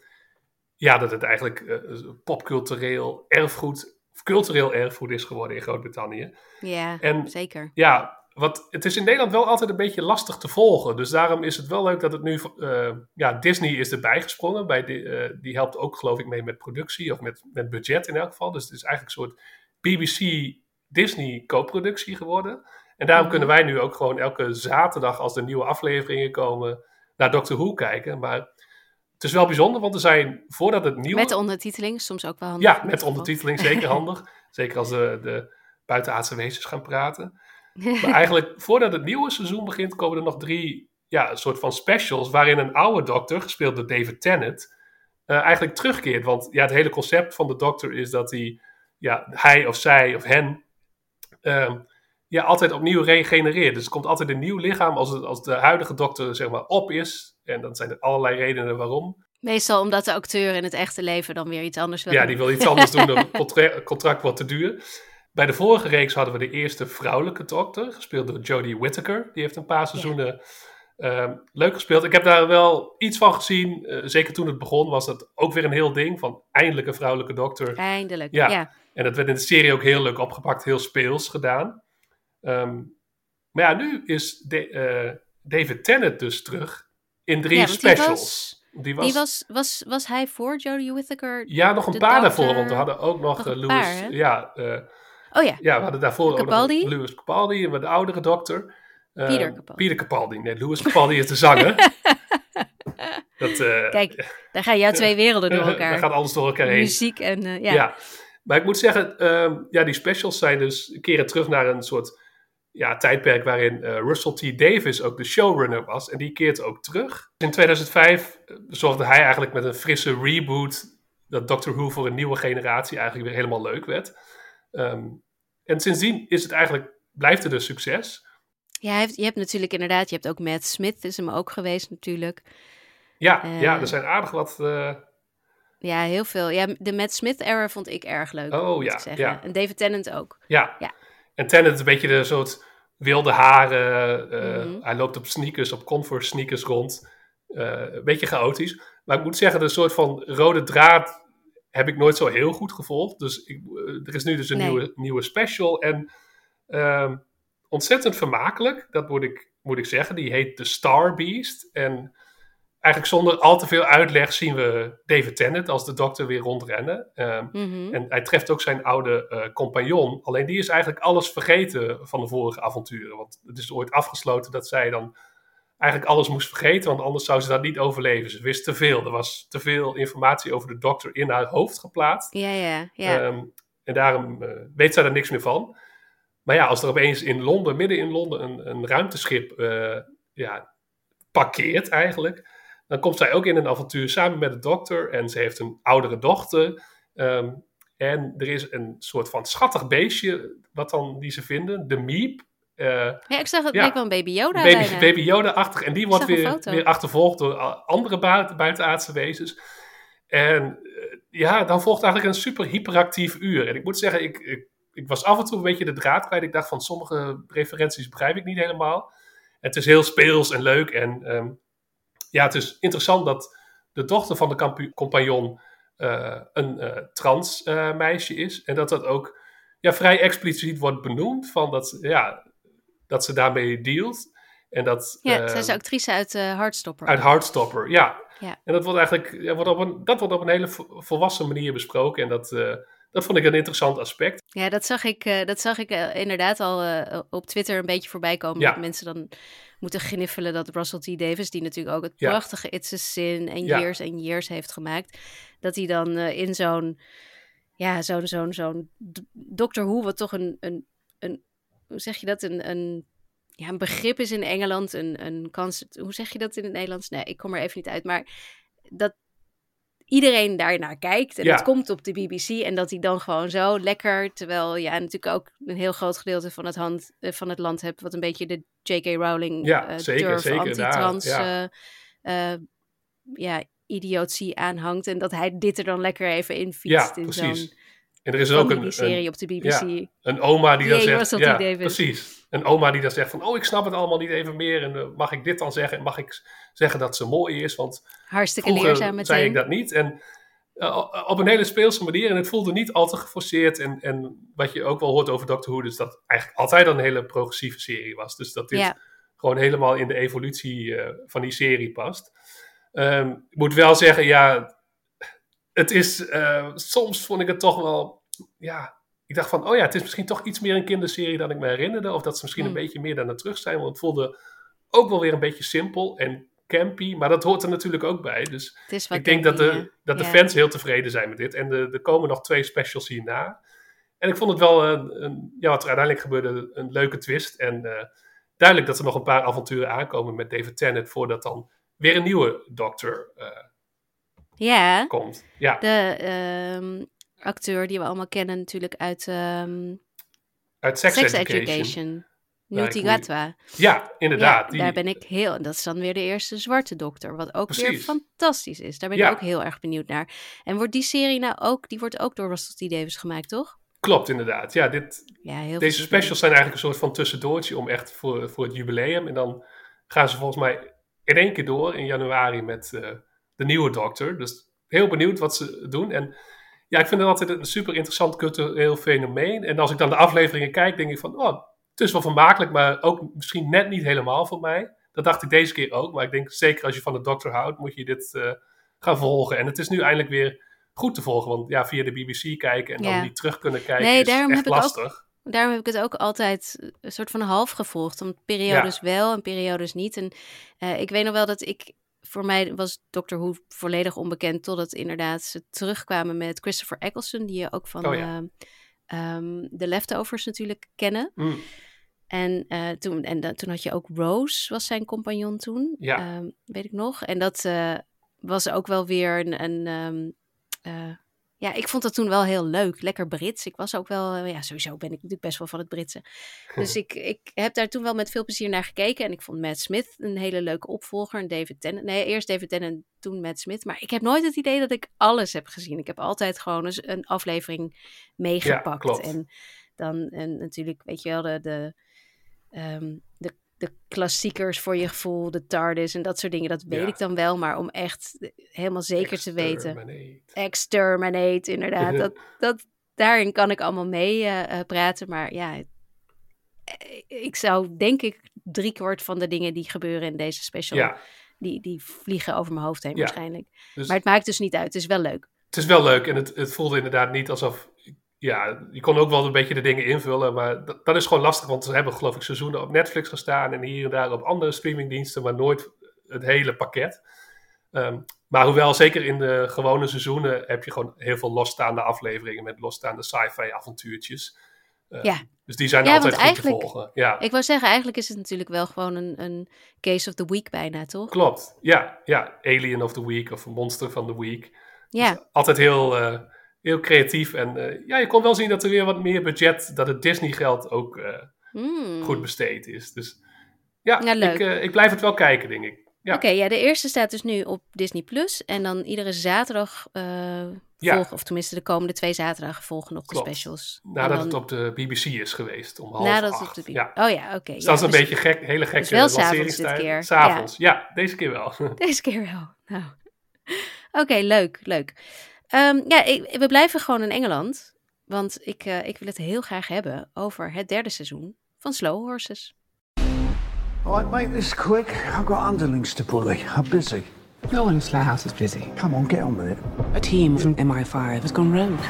ja, dat het eigenlijk uh, popcultureel erfgoed, of cultureel erfgoed is geworden in Groot-Brittannië. Ja, en, zeker. Ja, wat, het is in Nederland wel altijd een beetje lastig te volgen. Dus daarom is het wel leuk dat het nu... Uh, ja, Disney is erbij gesprongen. Bij die, uh, die helpt ook geloof ik mee met productie. Of met, met budget in elk geval. Dus het is eigenlijk een soort BBC-Disney co-productie geworden. En daarom -hmm. kunnen wij nu ook gewoon elke zaterdag... als er nieuwe afleveringen komen... naar Doctor Who kijken. Maar het is wel bijzonder, want er zijn voordat het nieuwe... Met de ondertiteling, soms ook wel handig. Ja, met ondertiteling, zeker handig. zeker als de, de buitenaardse wezens gaan praten. Maar eigenlijk, voordat het nieuwe seizoen begint, komen er nog drie ja, een soort van specials... waarin een oude dokter, gespeeld door David Tennant... Uh, eigenlijk terugkeert. Want ja, het hele concept van de dokter is dat hij, ja, hij of zij of hen... Uh, ja, altijd opnieuw regenereert. Dus er komt altijd een nieuw lichaam als, het, als de huidige dokter zeg maar op is. En dan zijn er allerlei redenen waarom. Meestal omdat de acteur in het echte leven dan weer iets anders wil Ja, die wil iets anders doen. Het contract, contract wordt te duur. Bij de vorige reeks hadden we de eerste vrouwelijke dokter, gespeeld door Jodie Whittaker. Die heeft een paar seizoenen ja. uh, leuk gespeeld. Ik heb daar wel iets van gezien. Uh, zeker toen het begon was dat ook weer een heel ding. Van eindelijk een vrouwelijke dokter. Eindelijk, ja. ja. En dat werd in de serie ook heel leuk opgepakt, heel speels gedaan. Um, maar ja, nu is de, uh, David Tennant dus terug in drie ja, specials. Die was, die was, was, was hij voor Jodie Whittaker? Ja, nog een paar daarvoor, want we hadden ook nog, nog uh, Louis. Paar, ja, uh, oh ja. Ja, we hadden daarvoor Capaldi? ook nog Louis Capaldi, de oudere dokter. Pieter Capaldi. Capaldi. Nee, Louis Capaldi is de zanger. dat, Kijk, daar gaan jouw twee werelden door elkaar. daar gaat alles door elkaar heen. Muziek en ja. ja. Maar ik moet zeggen, uh, ja, die specials zijn dus keren terug naar een soort ja, tijdperk waarin uh, Russell T. Davis ook de showrunner was. En die keert ook terug. In 2005 zorgde hij eigenlijk met een frisse reboot dat Doctor Who voor een nieuwe generatie eigenlijk weer helemaal leuk werd. Um, en sindsdien is het eigenlijk, blijft het een succes. Ja, je hebt natuurlijk inderdaad, je hebt ook Matt Smith is hem ook geweest natuurlijk. Ja, uh, ja er zijn aardig wat... Uh, ja, heel veel. Ja, de Matt Smith-era vond ik erg leuk. Oh ja, ja. En David Tennant ook. Ja. ja. En Tennant is een beetje de soort wilde haren. Uh, mm -hmm. Hij loopt op sneakers, op Converse sneakers rond. Uh, een beetje chaotisch. Maar ik moet zeggen, de soort van rode draad heb ik nooit zo heel goed gevolgd. Dus ik, uh, er is nu dus een nee. nieuwe, nieuwe special. En ehm, ontzettend vermakelijk, dat moet ik, moet ik zeggen. Die heet The Star Beast. En eigenlijk zonder al te veel uitleg zien we David Tennant als de dokter weer rondrennen. Um, mm-hmm. En hij treft ook zijn oude uh, compagnon. Alleen die is eigenlijk alles vergeten van de vorige avonturen. Want het is ooit afgesloten dat zij dan eigenlijk alles moest vergeten. Want anders zou ze dat niet overleven. Ze wist te veel. Er was te veel informatie over de dokter in haar hoofd geplaatst. Ja, ja, ja. Um, en daarom uh, weet zij er niks meer van. Maar ja, als er opeens in Londen, midden in Londen, een, een ruimteschip uh, ja, parkeert eigenlijk dan komt zij ook in een avontuur samen met de dokter. En ze heeft een oudere dochter. Um, en er is een soort van schattig beestje wat dan, die ze vinden. De Miep. Uh, ja, ik zag het ja, leek wel een Baby Yoda Baby, baby Yoda-achtig. En die wordt weer, weer achtervolgd door andere buiten, buitenaardse wezens. En uh, ja, dan volgt eigenlijk een super hyperactief uur. En ik moet zeggen, ik, ik, ik, was af en toe een beetje de draad kwijt. Ik dacht van sommige referenties begrijp ik niet helemaal. Het is heel speels en leuk. En um, ja, het is interessant dat de dochter van de compagnon uh, een uh, trans uh, meisje is. En dat dat ook ja, vrij expliciet wordt benoemd. Van dat, ja, dat ze daarmee dealt. En dat, ja, zij is actrice uit Hardstopper. Uit Hardstopper, ja. ja. En dat wordt eigenlijk ja, wordt op een, dat wordt op een hele volwassen manier besproken. En dat, dat vond ik een interessant aspect. Ja, dat zag ik, uh, dat zag ik uh, inderdaad al uh, op Twitter een beetje voorbij komen. Ja. Dat mensen dan moeten gniffelen dat Russell T. Davis, die natuurlijk ook het ja. prachtige It's a Sin en ja. Years and Years heeft gemaakt, dat hij dan in zo'n, ja, zo'n, zo'n, zo'n Doctor Who, wat toch een, een, een hoe zeg je dat, een, een ja, een begrip is in Engeland, een, een kans. Hoe zeg je dat in het Nederlands? Nee, ik kom er even niet uit. Maar dat iedereen daar naar kijkt. En het komt op de BBC. En dat hij dan gewoon zo lekker. Terwijl ja, natuurlijk ook een heel groot gedeelte van het, hand, uh, van het land hebt. Wat een beetje de J.K. Rowling ja, uh, zeker, durf, zeker, anti-trans. Ja. Uh, ja, idiotie aanhangt. En dat hij dit er dan lekker even in fietst. Ja, precies. En er is ook een, serie op de BBC. Ja, een oma die, die dan zegt... Ja, precies. Een oma die dan zegt van... Oh, ik snap het allemaal niet even meer. En uh, mag ik dit dan zeggen? En mag ik zeggen dat ze mooi is? Want Hartstikke leerzaam meteen. zei ik dat niet. En uh, op een hele speelse manier. En het voelde niet al te geforceerd. En, en wat je ook wel hoort over Doctor Who... is dat eigenlijk altijd een hele progressieve serie was. Dus dat dit gewoon helemaal in de evolutie uh, van die serie past. Um, ik moet wel zeggen, ja het is, soms vond ik het toch wel, ja, ik dacht van, oh ja, het is misschien toch iets meer een kinderserie dan ik me herinnerde. Of dat ze misschien een hmm. beetje meer daarna terug zijn. Want het voelde ook wel weer een beetje simpel en campy. Maar dat hoort er natuurlijk ook bij. Dus ik denk dat de, dat de fans heel tevreden zijn met dit. En er, er komen nog twee specials hierna. En ik vond het wel, een, een, ja, wat er uiteindelijk gebeurde, een leuke twist. En uh, duidelijk dat er nog een paar avonturen aankomen met David Tennant. Voordat dan weer een nieuwe Doctor uh, ja, komt. Ja. De um, acteur die we allemaal kennen natuurlijk uit, um, uit Sex, Sex Education. Education. Gatwa. Ja, inderdaad. Ja, die... Daar ben ik heel... En dat is dan weer de eerste zwarte dokter. Wat ook Precies. weer fantastisch is. Daar ben ik ook heel erg benieuwd naar. En wordt die serie nou ook... Die wordt ook door Russell T. Davis gemaakt, toch? Klopt, inderdaad. Ja, dit, ja, deze specials zijn eigenlijk een soort van tussendoortje... om echt voor, voor het jubileum. En dan gaan ze volgens mij in één keer door in januari met... Uh, de nieuwe Doctor. Dus heel benieuwd wat ze doen. En ja, ik vind het altijd een super interessant cultureel fenomeen. En als ik dan de afleveringen kijk, denk ik van, oh, het is wel vermakelijk, maar ook misschien net niet helemaal voor mij. Dat dacht ik deze keer ook. Maar ik denk zeker als je van de Doctor houdt, moet je dit uh, gaan volgen. En het is nu eindelijk weer goed te volgen. Want ja, via de BBC kijken en dan niet terug kunnen kijken nee, is daarom echt heb lastig. Ik ook, daarom heb ik het ook altijd een soort van half gevolgd. Om periodes wel en periodes niet. En uh, ik weet nog wel dat ik voor mij was Doctor Who volledig onbekend totdat inderdaad ze terugkwamen met Christopher Eccleston, die je ook van oh, ja. uh, de Leftovers natuurlijk kennen. Mm. En, uh, toen, en toen had je ook Rose, was zijn compagnon toen, ja. Um, weet ik nog. En dat uh, was ook wel weer een, een um, ja, ik vond dat toen wel heel leuk. Lekker Brits. Ik was ook wel, eh, ja, sowieso ben ik natuurlijk best wel van het Britse. Dus ik, ik heb daar toen wel met veel plezier naar gekeken. En ik vond Matt Smith een hele leuke opvolger. En David Tennant. Nee, eerst David Tennant, toen Matt Smith. Maar ik heb nooit het idee dat ik alles heb gezien. Ik heb altijd gewoon eens een aflevering meegepakt. Ja, en dan en natuurlijk, weet je wel, de, de, um, de klassiekers voor je gevoel, de TARDIS en dat soort dingen, dat weet ik dan wel. Maar om echt helemaal zeker te weten. Exterminate, inderdaad. dat, dat, daarin kan ik allemaal mee uh, praten. Maar ja, eh, ik zou denk ik driekwart van de dingen die gebeuren in deze special, die, die vliegen over mijn hoofd heen waarschijnlijk. Dus maar het maakt dus niet uit. Het is wel leuk. Het is wel leuk en het, het voelde inderdaad niet alsof ja, je kon ook wel een beetje de dingen invullen, maar dat, dat, is gewoon lastig, want ze hebben geloof ik seizoenen op Netflix gestaan en hier en daar op andere streamingdiensten, maar nooit het hele pakket. Um, maar hoewel, zeker in de gewone seizoenen heb je gewoon heel veel losstaande afleveringen met losstaande sci-fi avontuurtjes. Uh, ja. Dus die zijn altijd goed te volgen. Ja. Ik wou zeggen, eigenlijk is het natuurlijk wel gewoon een, een case of the week bijna, toch? Klopt, ja. ja. Alien of the week of Monster van the week. Ja. Dus altijd heel... Uh, heel creatief. En uh, ja, je kon wel zien dat er weer wat meer budget, dat het Disney geld ook uh, mm. goed besteed is. Dus ja, ja ik, uh, ik, blijf het wel kijken, denk ik. Ja. Oké, ja, de eerste staat dus nu op Disney Plus. En dan iedere zaterdag volgen, of tenminste de komende twee zaterdagen volgen nog de specials. Nadat dan... het op de BBC is geweest, om half Nadat acht. Het op de ja. Oh ja, oké. Dus dat is een dus beetje gek, hele gekke dus wel s'avonds dit keer. S'avonds, ja. ja. deze keer wel. Deze keer wel, nou. Oké, leuk, leuk. Um, ja, ik, we blijven gewoon in Engeland. Want ik, uh, ik wil het heel graag hebben over het derde seizoen van Slow Horses. Alright, make this quick. I've got underlings to bully. I'm busy. No one in Slough House is busy. Come on, get on with it. A team from MI5 has gone rogue.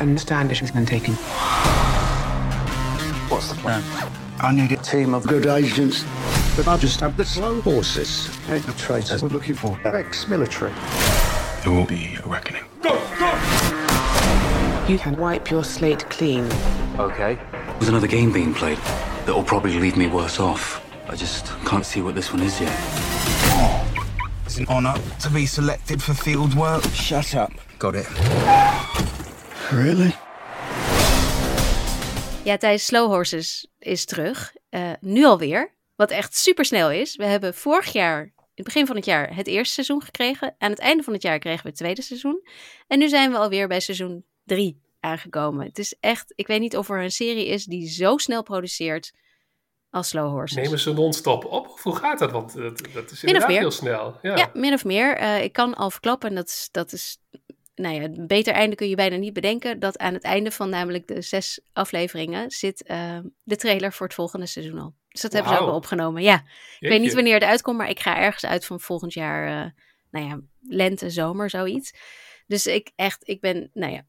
and Standish has been taken. What's the plan? I need a team of good agents, but I just have the slow horses. Ain't the traitors we're looking for. Ex-military. There will be a reckoning. Go, go! You can wipe your slate clean. Okay. There's another game being played that will probably leave me worse off. I just can't see what this one is yet. It's an honor to be selected for field work. Shut up. Got it. Really? Ja, Thijs, Slow Horses is terug. Uh, nu alweer. Wat echt super snel is. We hebben vorig jaar, in het begin van het jaar, het eerste seizoen gekregen. Aan het einde van het jaar kregen we het tweede seizoen. En nu zijn we alweer bij seizoen drie aangekomen. Het is echt, ik weet niet of er een serie is die zo snel produceert als Slow Horses. Nemen ze non-stop op? Of hoe gaat dat? Want dat, dat is inderdaad heel snel. Ja. ja, min of meer. Uh, ik kan al verklappen, dat is, dat is nou ja, een beter einde kun je bijna niet bedenken. Dat aan het einde van namelijk de zes afleveringen zit uh, de trailer voor het volgende seizoen al. Dus dat hebben ze ook al opgenomen. Ja, ik weet niet wanneer het uitkomt, maar ik ga ergens uit van volgend jaar, uh, nou ja, lente, zomer, zoiets. Dus ik echt, ik ben, nou ja.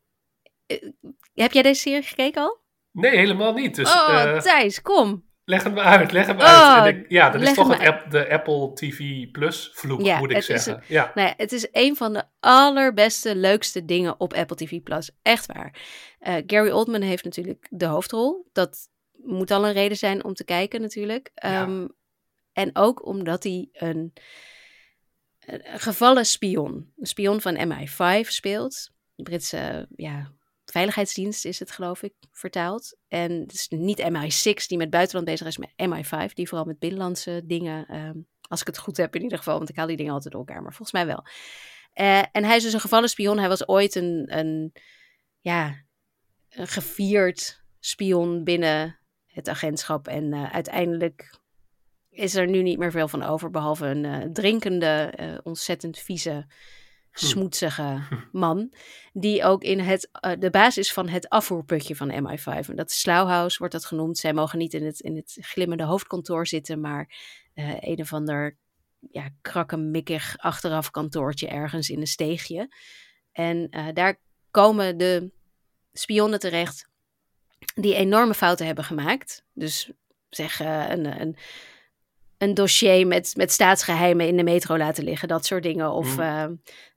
Uh, heb jij deze serie gekeken al? Nee, helemaal niet. Dus, oh, Thijs, kom. Leg het me uit, leg het me oh, uit. Ik, ja, dat is toch het app, de Apple TV Plus vloek, ja, moet ik zeggen. Ja. Nou ja, het is een van de allerbeste, leukste dingen op Apple TV Plus. Echt waar. Uh, Gary Oldman heeft natuurlijk de hoofdrol. Dat moet al een reden zijn om te kijken natuurlijk. Ja. Um, en ook omdat hij een, een, gevallen spion, een spion van MI5 speelt. Britse ja, veiligheidsdienst is het, geloof ik, vertaald. En het is niet MI6 die met buitenland bezig is, maar MI5 die vooral met binnenlandse dingen, um, als ik het goed heb in ieder geval, want ik haal die dingen altijd door elkaar, maar volgens mij wel. Uh, en hij is dus een gevallen spion. Hij was ooit een, een ja, een gevierd spion binnen het agentschap. En uh, uiteindelijk is er nu niet meer veel van over, behalve een uh, drinkende, ontzettend vieze Hm. smoetsige man. Die ook in het, de basis van het afvoerputje van MI5. En dat is wordt dat genoemd. Zij mogen niet in het, in het glimmende hoofdkantoor zitten, maar een of ander ja, krakkemikkig achteraf kantoortje ergens in een steegje. En daar komen de spionnen terecht die enorme fouten hebben gemaakt. Dus zeg een, een een dossier met, met staatsgeheimen in de metro laten liggen. Dat soort dingen. Of mm. uh,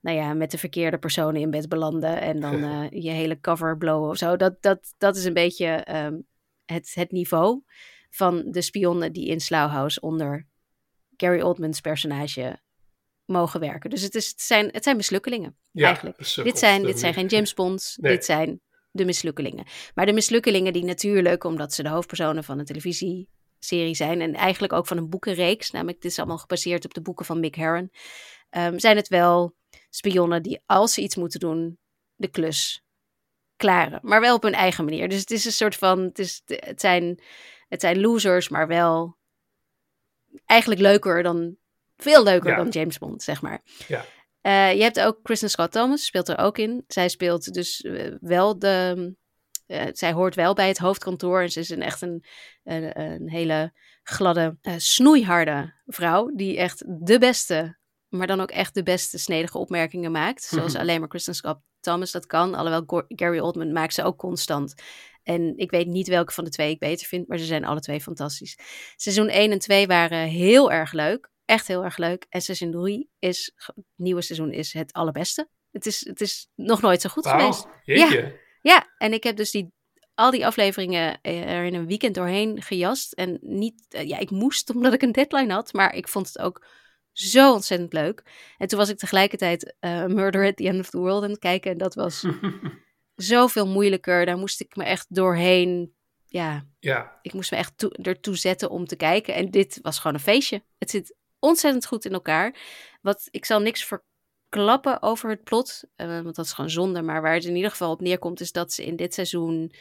nou ja, met de verkeerde personen in bed belanden. En dan uh, je hele cover blowen of zo. Dat, dat, dat is een beetje um, het, het niveau van de spionnen die in Slauwhouse onder Gary Oldmans personage mogen werken. Dus het, is, het, zijn, het zijn mislukkelingen ja, eigenlijk. Dit zijn, dit zijn geen James Bonds. Nee. Dit zijn de mislukkelingen. Maar de mislukkelingen die natuurlijk, omdat ze de hoofdpersonen van een televisie serie zijn. En eigenlijk ook van een boekenreeks. Namelijk, dit is allemaal gebaseerd op de boeken van Mick Herron. Um, zijn het wel spionnen die, als ze iets moeten doen, de klus klaren. Maar wel op hun eigen manier. Dus het is een soort van. Het, is, het, zijn, het zijn losers, maar wel eigenlijk leuker dan. Veel leuker ja. dan James Bond, zeg maar. Ja. Uh, je hebt ook Kristen Scott Thomas, speelt er ook in. Zij speelt dus uh, wel de, uh, zij hoort wel bij het hoofdkantoor en ze is een, echt een, een, een hele gladde, snoeiharde vrouw. Die echt de beste, maar dan ook echt de beste snedige opmerkingen maakt. Zoals alleen maar Kristen Scott Thomas dat kan. Alhoewel Gary Oldman maakt ze ook constant. En ik weet niet welke van de twee ik beter vind, maar ze zijn alle twee fantastisch. Seizoen 1 en 2 waren heel erg leuk. Echt heel erg leuk. En seizoen 3 is, het nieuwe seizoen is het allerbeste. Het is, het is nog nooit zo goed wow, geweest. Jeetje. Ja. Ja, en ik heb dus die, al die afleveringen er in een weekend doorheen gejast. En niet, ja, ik moest omdat ik een deadline had, maar ik vond het ook zo ontzettend leuk. En toen was ik tegelijkertijd uh, Murder at the End of the World aan het kijken. En dat was zoveel moeilijker. Daar moest ik me echt doorheen. Ja, ja. ik moest me echt to ertoe zetten om te kijken. En dit was gewoon een feestje. Het zit ontzettend goed in elkaar. Wat ik zal niks ver klappen over het plot, uh, want dat is gewoon zonde. Maar waar het in ieder geval op neerkomt, is dat ze in dit seizoen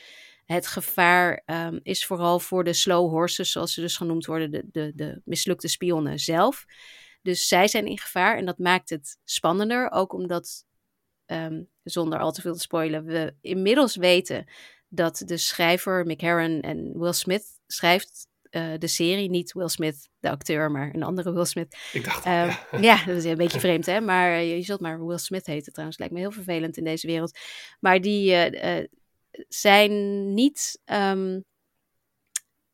het gevaar um, is vooral voor de slow horses, zoals ze dus genoemd worden, de, de, de mislukte spionnen zelf. Dus zij zijn in gevaar en dat maakt het spannender, ook omdat, um, zonder al te veel te spoilen, we inmiddels weten dat de schrijver Mick Herron en Will Smith schrijft uh, de serie. Niet Will Smith, de acteur, maar een andere Will Smith. Ik dacht, uh, ja. ja. dat is een beetje vreemd, hè? Maar uh, je zult maar Will Smith heten trouwens. Lijkt me heel vervelend in deze wereld. Maar die, zijn niet, ehm,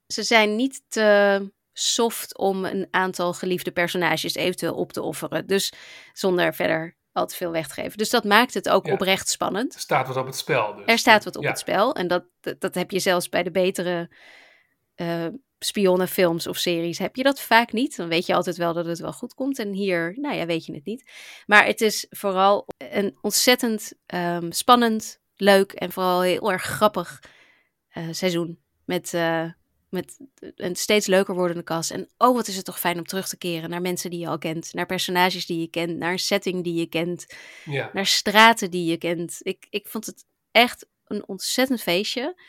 ze zijn niet te soft om een aantal geliefde personages eventueel op te offeren. Dus zonder verder al te veel weg te geven. Dus dat maakt het ook Ja. oprecht spannend. Er staat wat op het spel. Dus. Er staat wat op Ja. het spel. En dat, dat, dat heb je zelfs bij de betere eh spionnenfilms of series. Heb je dat vaak niet. Dan weet je altijd wel dat het wel goed komt. En hier, nou ja, weet je het niet. Maar het is vooral een ontzettend ehm, spannend, leuk en vooral heel erg grappig eh, seizoen. Met, eh, met een steeds leuker wordende cast. En oh, wat is het toch fijn om terug te keren naar mensen die je al kent. Naar personages die je kent. Naar een setting die je kent Ja. naar straten die je kent. Ik, ik vond het echt een ontzettend feestje.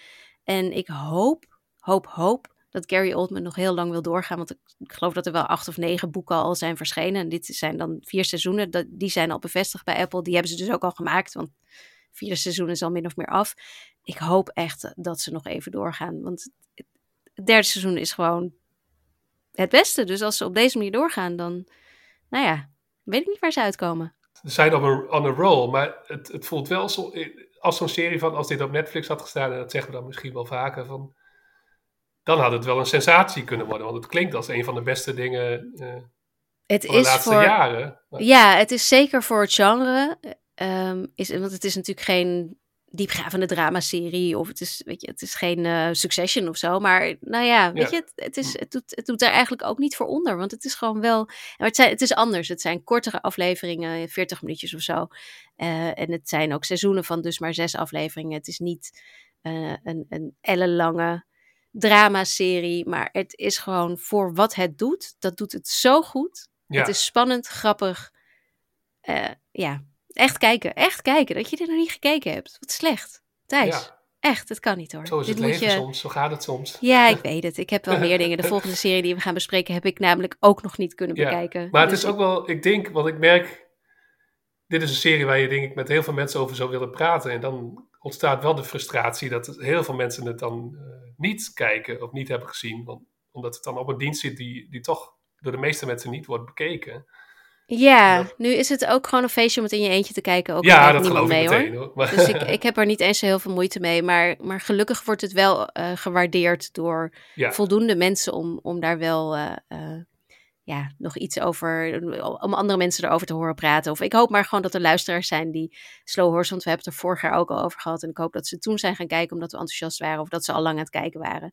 En ik hoop, hoop, hoop dat Gary Oldman nog heel lang wil doorgaan. Want ik, geloof dat er wel acht of negen boeken al zijn verschenen. En dit zijn dan vier seizoenen. Dat, die zijn al bevestigd bij Apple. Die hebben ze dus ook al gemaakt. Want vierde seizoen is al min of meer af. Ik hoop echt dat ze nog even doorgaan. Want het, het derde seizoen is gewoon het beste. Dus als ze op deze manier doorgaan, dan, nou ja, weet ik niet waar ze uitkomen. Ze zijn op een on a roll, maar het, het voelt wel zo, als zo'n serie van als dit op Netflix had gestaan, en dat zeggen we dan misschien wel vaker, van, dan had het wel een sensatie kunnen worden. Want het klinkt als een van de beste dingen eh, Het van de is laatste voor, jaren. Maar- Ja, het is zeker voor het genre. ehm, is, want het is natuurlijk geen diepgravende dramaserie. Of het is, weet je, het is geen eh, Succession of zo. Maar nou ja, weet Ja. je, het, het, is, het, doet, het doet daar eigenlijk ook niet voor onder. Want het is gewoon wel... Maar het, zijn, het is anders. Het zijn kortere afleveringen, 40 minuutjes of zo. Eh, en het zijn ook seizoenen van dus maar zes afleveringen. Het is niet een, een ellenlange dramaserie. Maar het is gewoon voor wat het doet. Dat doet het zo goed. Ja. Het is spannend, grappig. Eh, ja, echt kijken. Echt kijken. Dat je er nog niet gekeken hebt. Wat slecht. Thijs, Ja. echt. Het kan niet hoor. Zo is Dit het moet leven je... soms, zo gaat het soms. Ja, ik weet het. Ik heb wel meer dingen. De volgende serie die we gaan bespreken heb ik namelijk ook nog niet kunnen Ja, bekijken. Maar het Dus is ook wel, ik denk, want ik merk, dit is een serie waar je denk ik met heel veel mensen over zou willen praten. En dan ontstaat wel de frustratie dat heel veel mensen het dan eh, niet kijken of niet hebben gezien. Want, omdat het dan op een dienst zit die, die toch door de meeste mensen niet wordt bekeken. Ja, nu is het ook gewoon een feestje om het in je eentje te kijken. Ook ja, dat geloof ik mee, meteen hoor. Dus ik, ik heb er niet eens zo heel veel moeite mee. Maar, maar gelukkig wordt het wel eh, gewaardeerd door ja, voldoende mensen om, om daar wel eh, ja, nog iets over, om andere mensen erover te horen praten. Of ik hoop maar gewoon dat er luisteraars zijn die Slow Horse, want we hebben het er vorig jaar ook al over gehad. En ik hoop dat ze toen zijn gaan kijken omdat we enthousiast waren of dat ze al lang aan het kijken waren.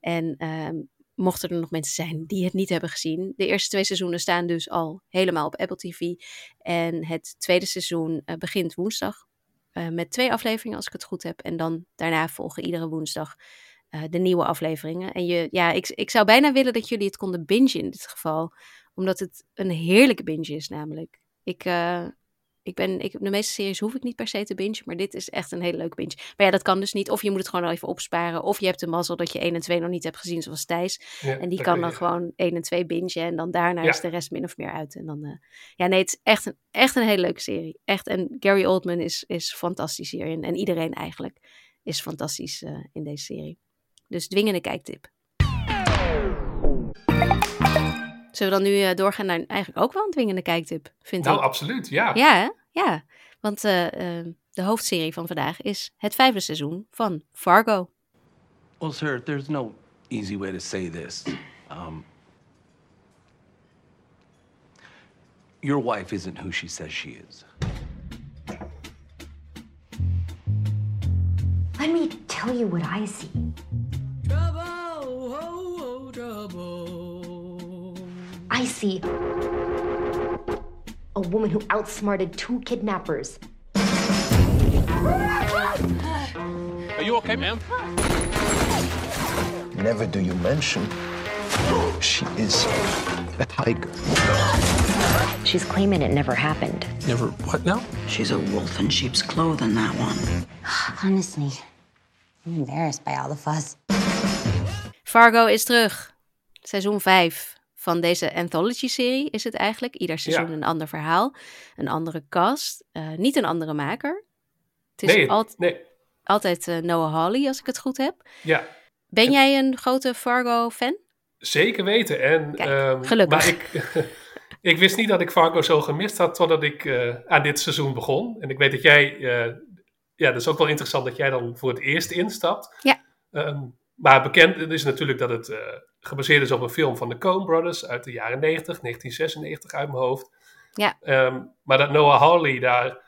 En ehm, mochten er nog mensen zijn die het niet hebben gezien. De eerste twee seizoenen staan dus al helemaal op Apple TV. En het tweede seizoen eh, begint woensdag. eh, met twee afleveringen, als ik het goed heb. En dan daarna volgen iedere woensdag eh, de nieuwe afleveringen. En je, ja, ik, ik zou bijna willen dat jullie het konden bingen in dit geval. Omdat het een heerlijke binge is, namelijk. Ik, eh, ik ben, ik, de meeste series hoef ik niet per se te bingen, maar dit is echt een hele leuke binge. Maar ja, dat kan dus niet. Of je moet het gewoon al even opsparen. Of je hebt de mazzel dat je 1 en 2 nog niet hebt gezien, zoals Thijs. ja, En die kan dan je. gewoon 1 en 2 bingen. En dan daarna Ja. is de rest min of meer uit. En dan, eh, ja, nee, het is echt een, echt een hele leuke serie. Echt. En Gary Oldman is, is fantastisch hierin. En iedereen eigenlijk is fantastisch in deze serie. Dus dwingende kijktip. Zullen we dan nu eh, doorgaan naar eigenlijk ook wel een dwingende kijktip, vind Nou, ik. absoluut, ja. Ja, hè? ja. Want eh, eh, de hoofdserie van vandaag is het vijfde seizoen van Fargo. Well, sir, there's no easy way to say this. Um, your wife isn't who she says she is. Let me tell you what I see. I see a woman who outsmarted two kidnappers. Are you okay, ma'am? Never do you mention she is a tiger. She's claiming it never happened. Never. What now? She's a wolf in sheep's clothing, that one. Honestly, I'm embarrassed by all the fuss. Fargo is terug. Seizoen 5 van deze anthology-serie is het eigenlijk. Ieder seizoen Ja. een ander verhaal, een andere cast, eh, niet een andere maker. Het is Nee, nee, altijd eh, Noah Hawley, als ik het goed heb. ja. Ben jij een grote Fargo-fan? Zeker weten. En, Kijk, ehm, gelukkig. Maar ik, ik wist niet dat ik Fargo zo gemist had totdat ik eh, aan dit seizoen begon. En ik weet dat jij ja, dat is ook wel interessant dat jij dan voor het eerst instapt. Ja. Ehm, maar bekend is natuurlijk dat het eh, gebaseerd is op een film van de Coen Brothers uit de jaren 90, 1996 uit mijn hoofd. Ja. Ehm, maar dat Noah Hawley daar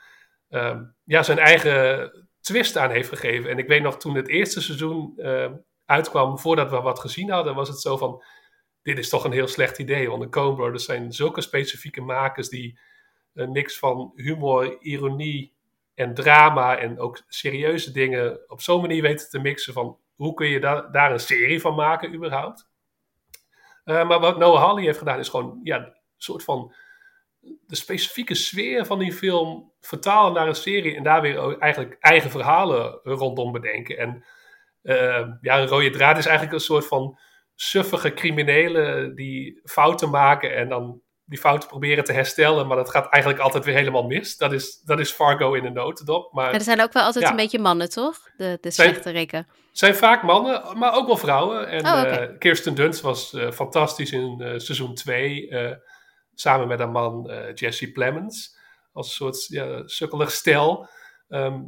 ehm, ja, zijn eigen twist aan heeft gegeven. En ik weet nog toen het eerste seizoen ehm, uitkwam, voordat we wat gezien hadden, was het zo van: dit is toch een heel slecht idee. Want de Coen Brothers zijn zulke specifieke makers die een eh, mix van humor, ironie en drama en ook serieuze dingen op zo'n manier weten te mixen van hoe kun je da daar een serie van maken überhaupt. Uh, maar wat Noah Hawley heeft gedaan is gewoon ja, een soort van de specifieke sfeer van die film vertalen naar een serie en daar weer eigenlijk eigen verhalen rondom bedenken. En uh, ja, een rode draad is eigenlijk een soort van suffige criminelen die fouten maken en dan die fouten proberen te herstellen, maar dat gaat eigenlijk altijd weer helemaal mis. Dat is, dat is Fargo in een notendop. Maar, maar er zijn ook wel altijd ja. een beetje mannen, toch? De, de slechte rikken. zijn vaak mannen, maar ook wel vrouwen. En Oh, eh, Kirsten Dunst was eh, fantastisch in eh, seizoen 2. samen met haar man Jesse Plemons. Als een soort ja, sukkelig stel. Ehm,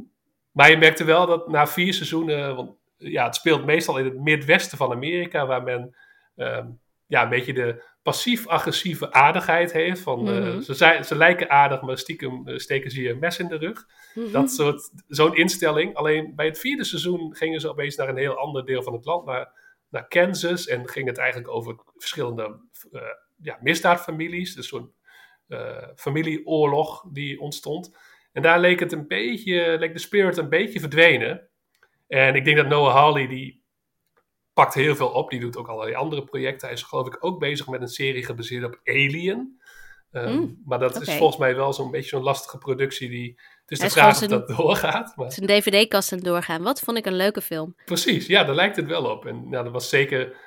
maar je merkte wel dat na vier seizoenen... Want ja, het speelt meestal in het midwesten van Amerika... waar men ehm, ja, een beetje de passief-agressieve aardigheid heeft. Van, eh, Mhm. ze, zijn, ze lijken aardig, maar stiekem eh, steken ze je een mes in de rug. Mhm. Dat soort, zo'n instelling. Alleen bij het vierde seizoen gingen ze opeens naar een heel ander deel van het land, naar, naar Kansas. En ging het eigenlijk over verschillende eh, ja, misdaadfamilies. Dus zo'n familieoorlog die ontstond. En daar leek het een beetje, leek de spirit een beetje verdwenen. En ik denk dat Noah Hawley, die pakt heel veel op. Die doet ook allerlei andere projecten. Hij is geloof ik ook bezig met een serie gebaseerd op Alien. Ehm, Mm, maar dat is volgens mij wel zo'n beetje zo'n lastige productie. Die, het is de is vraag of dat doorgaat. Maar... Zijn dvd-kast aan het doorgaan. Wat vond ik een leuke film. Precies, ja, daar lijkt het wel op. En nou, dat was zeker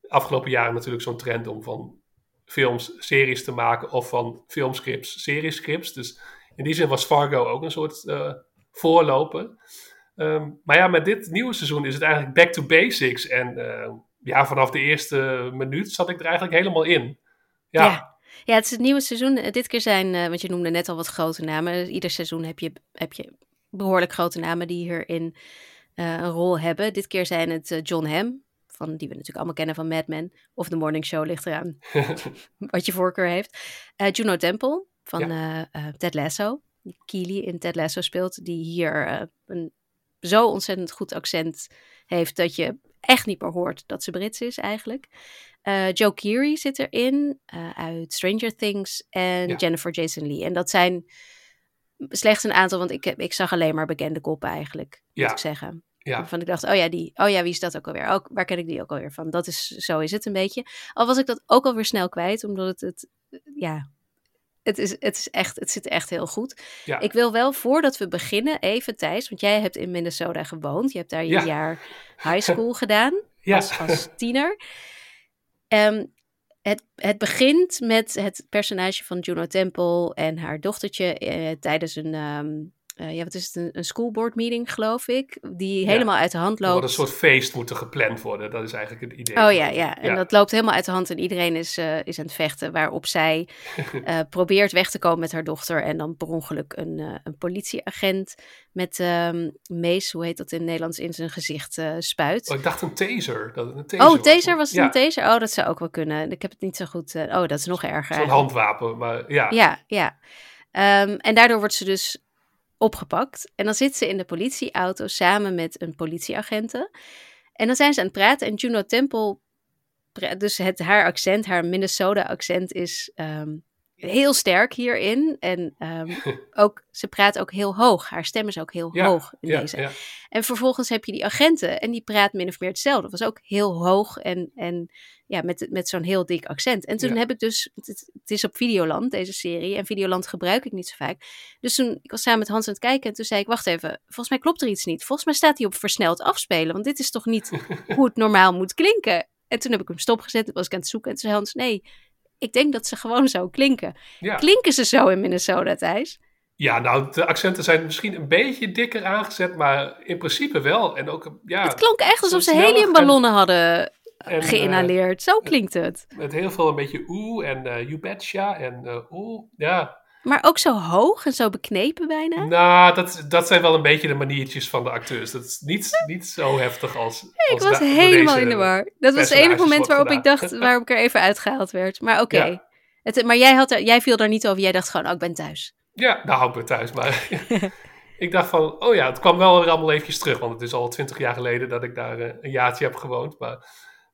de afgelopen jaren natuurlijk zo'n trend om van films series te maken of van filmscripts seriescripts. Dus in die zin was Fargo ook een soort eh, voorloper. Ehm, maar ja, met dit nieuwe seizoen is het eigenlijk back to basics. En eh, ja, vanaf de eerste minuut zat ik er eigenlijk helemaal in. Ja, Ja. Ja, het is het nieuwe seizoen. Eh, Dit keer zijn, eh, want je noemde net al wat grote namen. Ieder seizoen heb je, heb je behoorlijk grote namen die hierin eh, een rol hebben. Dit keer zijn het John Hamm, van, die we natuurlijk allemaal kennen van Mad Men. Of The Morning Show, ligt eraan wat je voorkeur heeft. Juno Temple van Ted Lasso. Die Keely in Ted Lasso speelt. Die hier een zo ontzettend goed accent heeft dat je echt niet meer hoort dat ze Brits is eigenlijk. Eh, Joe Keery zit erin eh, uit Stranger Things en Ja. Jennifer Jason Lee. En dat zijn slechts een aantal, want ik, heb, ik zag alleen maar bekende koppen eigenlijk, moet Ja. ik zeggen. Ja. Waarvan ik dacht, oh ja, die. Oh ja, wie is dat ook alweer? Ook, waar ken ik die ook alweer van? Dat is, zo is het een beetje. Al was ik dat ook alweer snel kwijt, omdat het, het ja, het is, het is echt, het zit echt heel goed. Ja. Ik wil wel, voordat we beginnen, even Thijs, want jij hebt in Minnesota gewoond. Je hebt daar je Ja. jaar high school gedaan, Ja. als, als tiener. Ehm, het, het begint met het personage van Juno Temple en haar dochtertje eh, tijdens een, ehm, eh, ja, wat is het, een, een schoolboard meeting, geloof ik, die Ja. helemaal uit de hand er wordt loopt. een soort feest moeten gepland worden. Dat is eigenlijk het idee. Oh ja, ja. En dat loopt helemaal uit de hand en iedereen is, eh, is aan het vechten. Waarop zij eh, probeert weg te komen met haar dochter. En dan per ongeluk een, eh, een politieagent met ehm mees, hoe heet dat in het Nederlands, in zijn gezicht eh, spuit. Oh, ik dacht een taser. Dat een taser Oh, taser was het Ja, een taser? Oh, dat zou ook wel kunnen. Ik heb het niet zo goed. eh, oh, dat is nog erger. Zo'n handwapen, maar ja. Ja, ja. Ehm, en daardoor wordt ze dus opgepakt. En dan zit ze in de politieauto samen met een politieagente. En dan zijn ze aan het praten. En Juno Temple, dus het, haar accent, haar Minnesota-accent is ehm, heel sterk hierin. En ehm, ook, ze praat ook heel hoog. Haar stem is ook heel Ja, hoog in ja, deze. ja. En vervolgens heb je die agenten en die praat min of meer hetzelfde. Dat was ook heel hoog en, en ja, met, met zo'n heel dik accent. En toen heb ik dus, het, het is op Videoland, deze serie. En Videoland gebruik ik niet zo vaak. Dus toen, ik was samen met Hans aan het kijken en toen zei ik, wacht even, volgens mij klopt er iets niet. Volgens mij staat hij op versneld afspelen, want dit is toch niet hoe het normaal moet klinken. En toen heb ik hem stopgezet, toen was ik aan het zoeken en toen zei Hans, nee, ik denk dat ze gewoon zo klinken. Ja. Klinken ze zo in Minnesota, Thijs? Ja, nou, de accenten zijn misschien een beetje dikker aangezet, maar in principe wel. En ook, ja, Het klonk echt alsof ze heliumballonnen hadden en, eh, geïnhaleerd. Zo klinkt het. Met heel veel een beetje oeh en eh you betcha en eh oeh. Ja, Maar ook zo hoog en zo beknepen bijna. Nou, dat, dat zijn wel een beetje de maniertjes van de acteurs. Dat is niet, niet zo heftig als. ik was helemaal in de war. Dat was het enige moment waarop ik dacht, waarop ik er even uitgehaald werd. Maar oké. Ja. Maar jij, had er, jij viel daar niet over. Jij dacht gewoon, oh, ik ben thuis. Ja, nou hou ik me thuis. Maar ik dacht van, oh ja, het kwam wel weer allemaal eventjes terug. Want het is al twintig jaar geleden dat ik daar eh, een jaartje heb gewoond. Maar,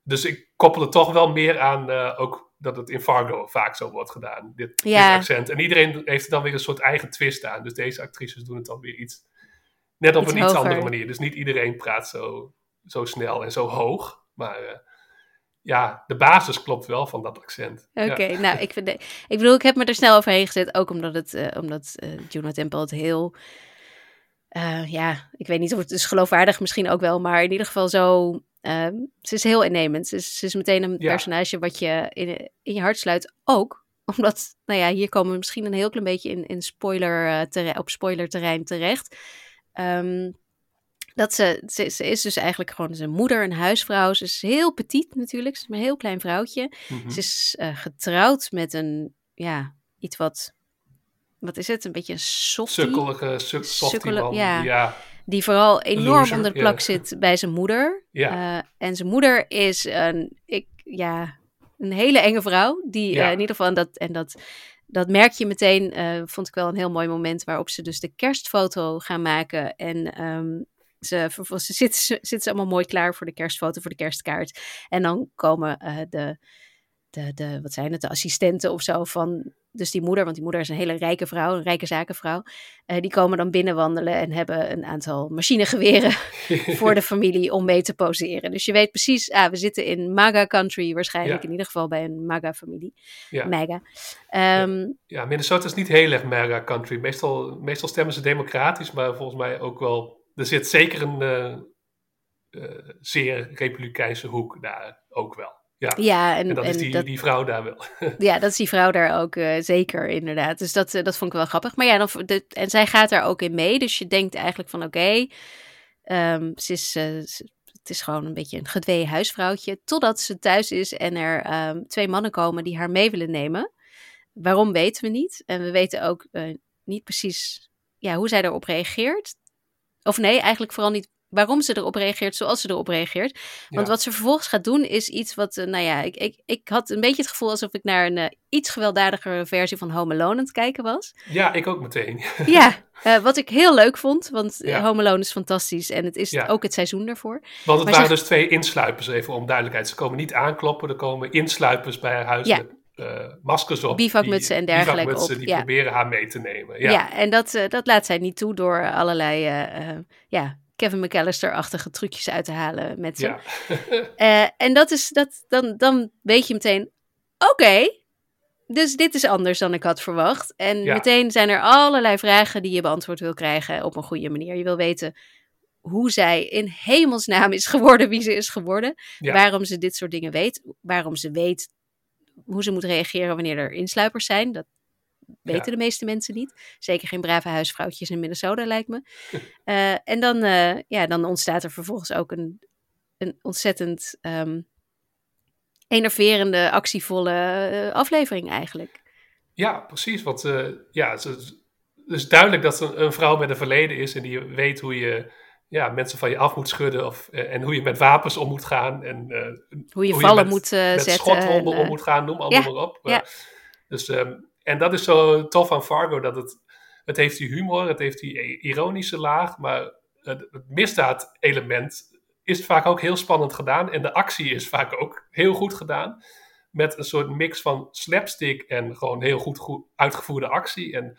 dus ik koppel het toch wel meer aan eh, ook dat het in Fargo vaak zo wordt gedaan. Dit, dit Ja. accent. En iedereen heeft er dan weer een soort eigen twist aan. Dus deze actrices doen het dan weer iets, net op Iets een iets hoger. andere manier. Dus niet iedereen praat zo, zo snel en zo hoog. Maar eh, ja, de basis klopt wel van dat accent. Oké, Ja. nou, ik, vind, de- ik bedoel, ik heb me er snel overheen gezet. Ook omdat, het, eh omdat eh Juno Temple het heel... ja, ik weet niet of het is geloofwaardig misschien ook wel. Maar in ieder geval zo... ehm, ze is heel innemend. Ze is, ze is meteen een Ja. personage wat je in, in je hart sluit. Ook omdat, nou ja, hier komen we misschien een heel klein beetje in, in spoiler, eh, op spoilerterrein terecht. Ehm, dat ze, ze, ze is dus eigenlijk gewoon zijn moeder, een huisvrouw. Ze is heel petit natuurlijk, ze is maar een heel klein vrouwtje. Mhm. Ze is eh, getrouwd met een, ja, iets wat, wat is het? Een beetje een softie. Sukkelige, suk, softie Sukkele- man. ja. ja. Die vooral enorm loser, onder de ja. plak zit bij zijn moeder. Ja. Eh, en zijn moeder is een, ik, ja, een hele enge vrouw. Die Ja. eh, in ieder geval, en dat, en dat, dat merk je meteen, eh, vond ik wel een heel mooi moment waarop ze dus de kerstfoto gaan maken. En ehm, ze, vervolgens zitten, ze zitten ze allemaal mooi klaar voor de kerstfoto, voor de kerstkaart. En dan komen de, de, de, wat zijn het, de assistenten of zo van, dus die moeder, want die moeder is een hele rijke vrouw, een rijke zakenvrouw. eh, die komen dan binnenwandelen en hebben een aantal machinegeweren voor de familie om mee te poseren. Dus je weet precies, ah, we zitten in MAGA country waarschijnlijk, Ja. in ieder geval bij een MAGA-familie. Ja. MAGA. Ehm, Ja, Minnesota is niet heel erg mega country. Meestal, meestal stemmen ze democratisch, maar volgens mij ook wel. Er zit zeker een eh, eh, zeer republikeinse hoek daar ook wel. Ja, Ja, en- en dat is die, dat- die vrouw daar wel. Ja, dat is die vrouw daar ook eh, zeker, inderdaad. Dus dat, eh, dat vond ik wel grappig. Maar ja, dan, de, en zij gaat daar ook in mee. Dus je denkt eigenlijk van oké, ehm, ze is, eh, het is gewoon een beetje een gedwee huisvrouwtje. Totdat ze thuis is en er ehm, twee mannen komen die haar mee willen nemen. Waarom weten we niet. En we weten ook niet precies ja, hoe zij erop reageert. Of nee, eigenlijk vooral niet waarom ze erop reageert zoals ze erop reageert. Want Ja. wat ze vervolgens gaat doen is iets wat, eh, nou ja, ik, ik, ik had een beetje het gevoel alsof ik naar een eh, iets gewelddadigere versie van Home Alone aan het kijken was. Ja, ik ook meteen. ja, eh, wat ik heel leuk vond, want Ja. Home Alone is fantastisch en het is Ja. ook het seizoen daarvoor. Want het Maar waren dus twee insluipers, even om duidelijkheid. Ze komen niet aankloppen, er komen insluipers bij haar huis maskers op. Bivakmutsen en dergelijke op, Die ja. proberen haar mee te nemen. Ja, Ja, en dat, dat laat zij niet toe door allerlei, ja, Kevin McAllister-achtige trucjes uit te halen met ze. ja. Eh, en dat is, dat, dan, dan weet je meteen, oké, dus dit is anders dan ik had verwacht. En Ja. meteen zijn er allerlei vragen die je beantwoord wil krijgen op een goede manier. Je wil weten hoe zij in hemelsnaam is geworden wie ze is geworden. Ja. Waarom ze dit soort dingen weet. Waarom ze weet hoe ze moet reageren wanneer er insluipers zijn. Dat weten Ja. de meeste mensen niet. Zeker geen brave huisvrouwtjes in Minnesota, lijkt me. Eh, en dan, eh, ja, dan ontstaat er vervolgens ook een, een ontzettend ehm, enerverende, actievolle eh, aflevering eigenlijk. Ja, precies. Want ja, het is, is duidelijk dat ze een, vrouw met een verleden is en die weet hoe je ja, mensen van je af moet schudden of, en hoe je met wapens om moet gaan. En, Hoe je vallen met, moet, met zetten schotwonden en, om moet gaan, noem allemaal ja, maar op. ja. Dus, ehm, en dat is zo tof aan Fargo, dat het, het heeft die humor, het heeft die ironische laag, maar het, het misdaad-element is vaak ook heel spannend gedaan. En de actie is vaak ook heel goed gedaan. Met een soort mix van slapstick en gewoon heel goed, goed uitgevoerde actie. En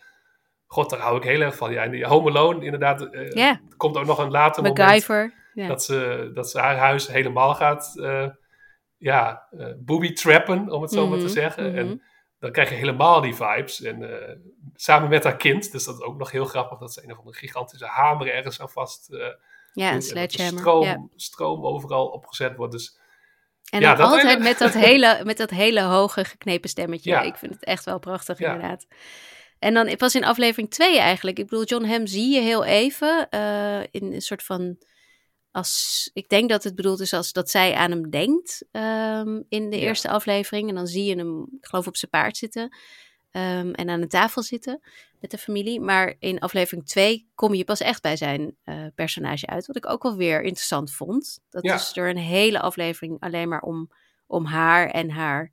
god, daar hou ik heel erg van. Ja, en die Home Alone, inderdaad. Er komt ook nog een later MacGyver, moment dat, ze, dat ze haar huis helemaal gaat eh ja, eh booby trappen, om het zo maar Mhm, te zeggen. mhm. En dan krijg je helemaal die vibes. En eh, samen met haar kind, dus dat is ook nog heel grappig, dat ze een of andere gigantische hamer ergens aan vast eh, Ja, een er sledgehammer, Stroom, ja. stroom overal opgezet wordt. Dus En ja, dan altijd met, dat hele, met dat hele hoge geknepen stemmetje. Ja. Ik vind het echt wel prachtig, Ja. inderdaad. En dan pas in aflevering 2 eigenlijk. Ik bedoel, John Hamm zie je heel even eh, in een soort van... Als, ik denk dat het bedoeld is als dat zij aan hem denkt ehm, in de Ja. eerste aflevering. En dan zie je hem, ik geloof, op zijn paard zitten. ehm, en aan de tafel zitten met de familie. Maar in aflevering 2 kom je pas echt bij zijn uh, personage uit. Wat ik ook wel weer interessant vond. Dat Ja. is er een hele aflevering alleen maar om, om haar en haar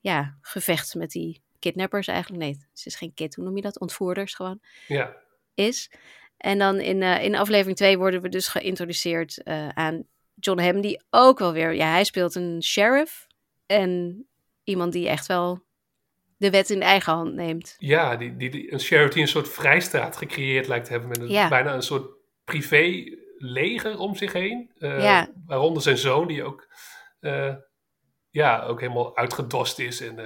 ja, gevecht met die kidnappers eigenlijk. Nee, ze is geen kid, hoe noem je dat? Ontvoerders gewoon Ja, is. En dan in, eh, in aflevering 2 worden we dus geïntroduceerd eh, aan John Hamm, die ook wel weer, ja, hij speelt een sheriff en iemand die echt wel de wet in de eigen hand neemt. ja die, die, die, een sheriff die een soort vrijstaat gecreëerd lijkt te hebben. Met een, Ja. bijna een soort privé leger om zich heen. Eh, Ja. Waaronder zijn zoon, die ook, ja, ook helemaal uitgedost is. En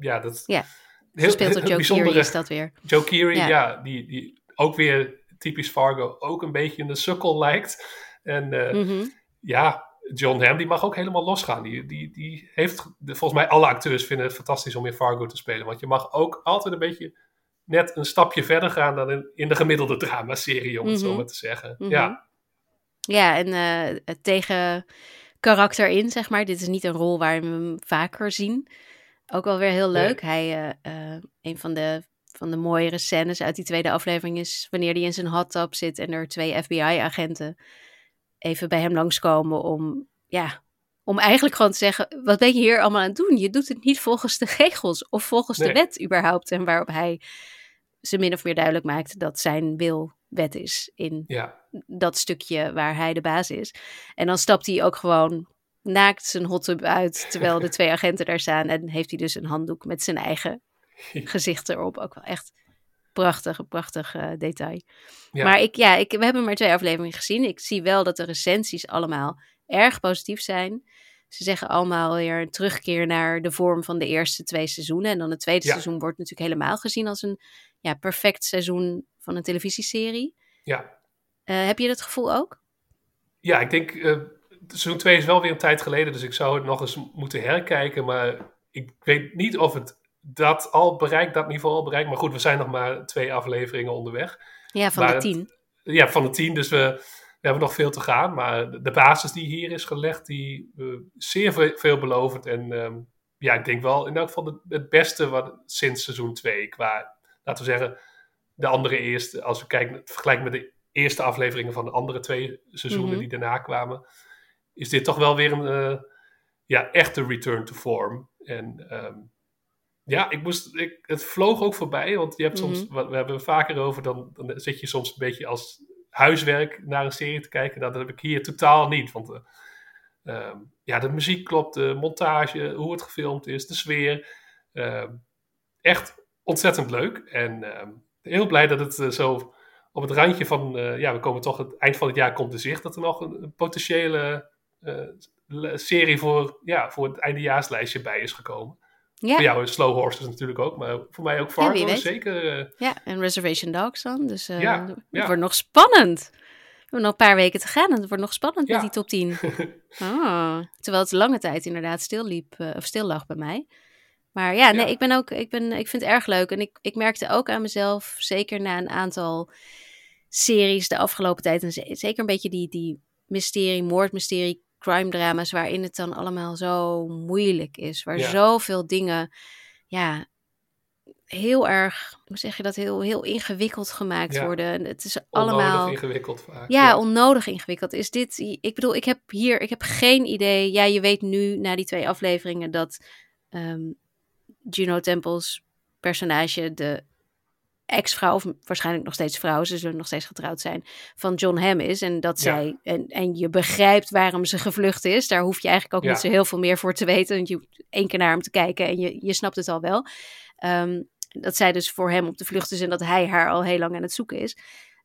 ja, dat Ja, heel, Gespeeld door Joe Keery is dat weer. Joe Keery, Ja. ja, die, die ook weer typisch Fargo ook een beetje een sukkel lijkt. En eh, Mhm. ja, John Hamm die mag ook helemaal losgaan. Die, die, die heeft, de- volgens mij alle acteurs vinden het fantastisch om in Fargo te spelen. Want je mag ook altijd een beetje net een stapje verder gaan dan in, in de gemiddelde dramaserie, om het zo Mhm. maar te zeggen. Mhm. Ja, Ja, en het tegen karakter in, zeg maar. Dit is niet een rol waar we hem vaker zien. Ook wel weer heel leuk. Hij, eh, een van de, van de mooiere scènes uit die tweede aflevering is wanneer hij in zijn hot tub zit en er twee FBI-agenten even bij hem langskomen om, ja, om eigenlijk gewoon te zeggen, wat ben je hier allemaal aan het doen? Je doet het niet volgens de regels of volgens de wet überhaupt. En waarop hij ze min of meer duidelijk maakt dat zijn wil wet is in ja. dat stukje waar hij de baas is. En dan stapt hij ook gewoon naakt zijn hot tub uit, terwijl de twee agenten daar staan. En heeft hij dus een handdoek met zijn eigen gezicht erop. Ook wel echt prachtig, prachtig eh, detail. Ja. Maar ik, ja, ik, we hebben maar twee afleveringen gezien. Ik zie wel dat de recensies allemaal erg positief zijn. Ze zeggen allemaal weer een terugkeer naar de vorm van de eerste twee seizoenen. En dan het tweede Ja. seizoen wordt natuurlijk helemaal gezien als een ja, perfect seizoen van een televisieserie. ja. Eh, heb je dat gevoel ook? Ja, ik denk, eh seizoen 2 is wel weer een tijd geleden, dus ik zou het nog eens moeten herkijken. Maar ik weet niet of het dat al bereikt, dat niveau al bereikt. Maar goed, we zijn nog maar twee afleveringen onderweg. Ja, van Maar de het- tien. Ja, van de tien, dus we, we hebben nog veel te gaan. Maar de, basis die hier is gelegd, die eh, zeer ve- veelbelovend. En ehm, ja, ik denk wel in elk geval het, het beste wat, sinds seizoen 2. Qua, laten we zeggen, de andere eerste, als we kijken, vergelijken met de eerste afleveringen van de andere twee seizoenen Mhm. die daarna kwamen, is dit toch wel weer een eh, ja, echte return to form. En ehm, ja, ik moest, ik, het vloog ook voorbij, want je hebt soms, Mhm. we hebben het vaker over, dan, dan zit je soms een beetje als huiswerk naar een serie te kijken. Nou, Dat heb ik hier totaal niet, want eh, ehm, ja, de muziek klopt, de montage, hoe het gefilmd is, de sfeer. ehm, echt ontzettend leuk en ehm, heel blij dat het eh, zo op het randje van, eh, ja, we komen toch, het eind van het jaar komt in zicht, dat er nog een, een potentiële le- serie voor, ja, voor het eindejaarslijstje bij is gekomen. Ja. Voor jou is Slow Horses natuurlijk ook, maar voor mij ook Ja, Fargo weet. zeker. eh, Ja, en Reservation Dogs dan. Dus eh, Ja, het ja. wordt nog spannend. We hebben nog een paar weken te gaan en het wordt nog spannend Ja. met die top 10. Ah, terwijl het lange tijd inderdaad stil liep, eh, of stil lag bij mij. Maar ja, nee, Ja. ik ben ook, ik, ben, ik vind het erg leuk. En ik, ik merkte ook aan mezelf, zeker na een aantal series de afgelopen tijd, en ze- zeker een beetje die, die mysterie, moordmysterie, crime drama's, waarin het dan allemaal zo moeilijk is. Waar Ja. zoveel dingen, ja, heel erg, hoe zeg je dat, heel, heel ingewikkeld gemaakt Ja. worden. En het is onnodig allemaal... ingewikkeld vaak. Ja, onnodig ingewikkeld. Is dit, ik bedoel, ik heb hier, ik heb geen idee. Ja, je weet nu na die twee afleveringen dat ehm Juno Temples personage de ex-vrouw, of waarschijnlijk nog steeds vrouw, ze zullen nog steeds getrouwd zijn, van John Hamm is. En dat Ja. zij, en, en je begrijpt waarom ze gevlucht is. Daar hoef je eigenlijk ook Ja. niet zo heel veel meer voor te weten. Want je hoeft één keer naar hem te kijken en je, je snapt het al wel. Ehm, dat zij dus voor hem op de vlucht is en dat hij haar al heel lang aan het zoeken is.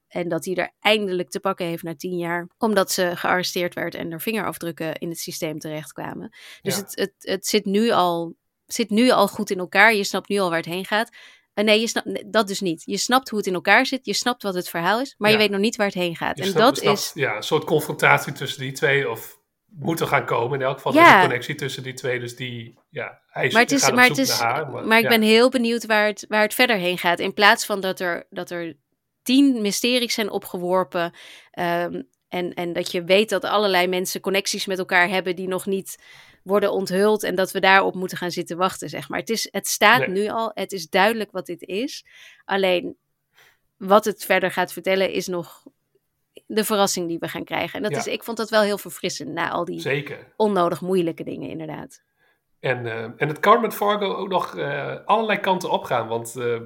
En dat hij er eindelijk te pakken heeft na tien jaar. Omdat ze gearresteerd werd en er vingerafdrukken in het systeem terechtkwamen. Dus Ja. het, het, het zit, nu al, zit nu al goed in elkaar. Je snapt nu al waar het heen gaat. En nee, je snapt, dat dus niet. Je snapt hoe het in elkaar zit. Je snapt wat het verhaal is. Maar je weet nog niet waar het heen gaat. Je en snapt- dat snapt- is... Ja, een soort confrontatie tussen die twee, of moet er gaan komen. In elk geval Ja. is een connectie tussen die twee, dus die, ja, hij is, Maar het is, gaat maar het is, haar. maar, ik ja. ben heel benieuwd waar het, waar het verder heen gaat. In plaats van dat er, dat er tien mysteries zijn opgeworpen. ehm, En, en dat je weet dat allerlei mensen connecties met elkaar hebben die nog niet worden onthuld. En dat we daarop moeten gaan zitten wachten, zeg maar. Het, is, het staat Nee. nu al, het is duidelijk wat dit is. Alleen wat het verder gaat vertellen is nog de verrassing die we gaan krijgen. En dat Ja. is, ik vond dat wel heel verfrissend na al die Zeker. onnodig moeilijke dingen, inderdaad. En, eh, en het kan met Fargo ook nog eh, allerlei kanten opgaan. Want eh,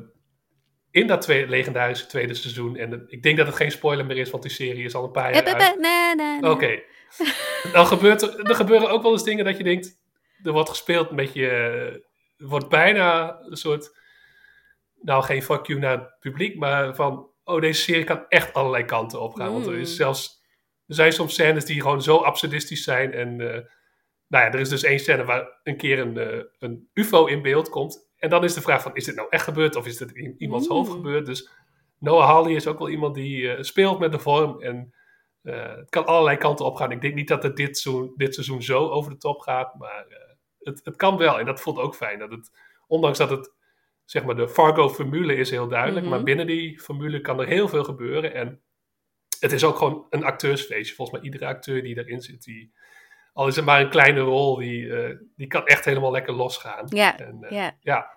in dat tweede, legendarische tweede seizoen... en ik denk dat het geen spoiler meer is, want die serie is al een paar jaar uit. nee, nee, nee. Oké. Dan gebeurt er, er gebeuren ook wel eens dingen dat je denkt... Er wordt gespeeld met je... Er wordt bijna een soort... Nou, geen fuck you naar het publiek, maar van... Oh, deze serie kan echt allerlei kanten opgaan. Want er is Mm. zelfs... Er zijn soms scènes die gewoon zo absurdistisch zijn. En eh, nou ja, er is dus één scène waar een keer een, eh, een ufo in beeld komt. En dan is de vraag van, is dit nou echt gebeurd? Of is dit in iemands hoofd Mm. gebeurd? Dus Noah Hawley is ook wel iemand die eh, speelt met de vorm. En eh, het kan allerlei kanten opgaan. Ik denk niet dat het dit seizoen, dit seizoen zo over de top gaat. Maar eh, het, het kan wel. En dat voelt ook fijn. Dat het, ondanks dat het, zeg maar, de Fargo-formule is heel duidelijk. Mhm. Maar binnen die formule kan er heel veel gebeuren. En het is ook gewoon een acteursfeestje. Volgens mij iedere acteur die erin zit, die, al is het maar een kleine rol, die, die kan echt helemaal lekker losgaan. Ja, En, ja. ja.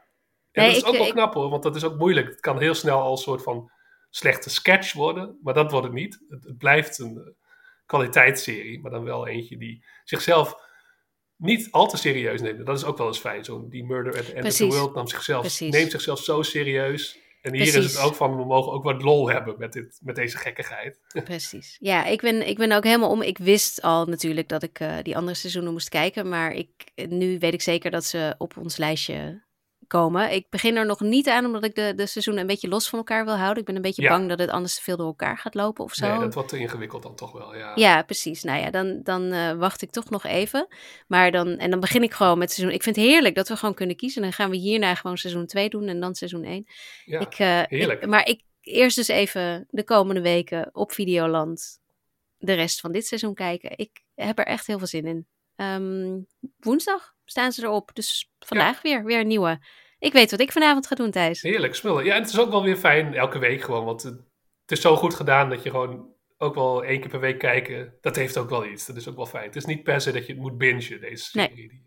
Nee, dat is ik- ook wel knap hoor, want dat is ook moeilijk. Het kan heel snel al een soort van slechte sketch worden, maar dat wordt het niet. Het, het blijft een eh, kwaliteitsserie, maar dan wel eentje die zichzelf niet al te serieus neemt. Dat is ook wel eens fijn. Zo'n die Murder at the End of the World nam zichzelf, Precies. neemt zichzelf zo serieus. En hier is het ook van, we mogen ook wat lol hebben met, dit, met deze gekkigheid. Precies. Ja, ik ben, ik ben ook helemaal om. Ik wist al natuurlijk dat ik eh, die andere seizoenen moest kijken. Maar ik, nu weet ik zeker dat ze op ons lijstje komen. Ik begin er nog niet aan, omdat ik de, de seizoenen een beetje los van elkaar wil houden. Ik ben een beetje Ja. bang dat het anders te veel door elkaar gaat lopen of zo. Nee, dat wordt te ingewikkeld dan toch wel. Ja, Ja, precies. Nou ja, dan, dan eh, wacht ik toch nog even. Maar dan, en dan begin ik gewoon met seizoen. Ik vind het heerlijk dat we gewoon kunnen kiezen. Dan gaan we hierna gewoon seizoen 2 doen en dan seizoen 1. Ja, ik, eh, heerlijk. ik- maar ik eerst dus even de komende weken op Videoland de rest van dit seizoen kijken. Ik heb er echt heel veel zin in. Ehm, woensdag staan ze erop. Dus vandaag weer, weer een nieuwe. Ik weet wat ik vanavond ga doen, Thijs. Heerlijk, smullen. Ja, en het is ook wel weer fijn elke week gewoon, want het, is zo goed gedaan dat je gewoon ook wel één keer per week kijken. Dat heeft ook wel iets. Dat is ook wel fijn. Het is niet per se dat je het moet bingen, deze Nee. serie.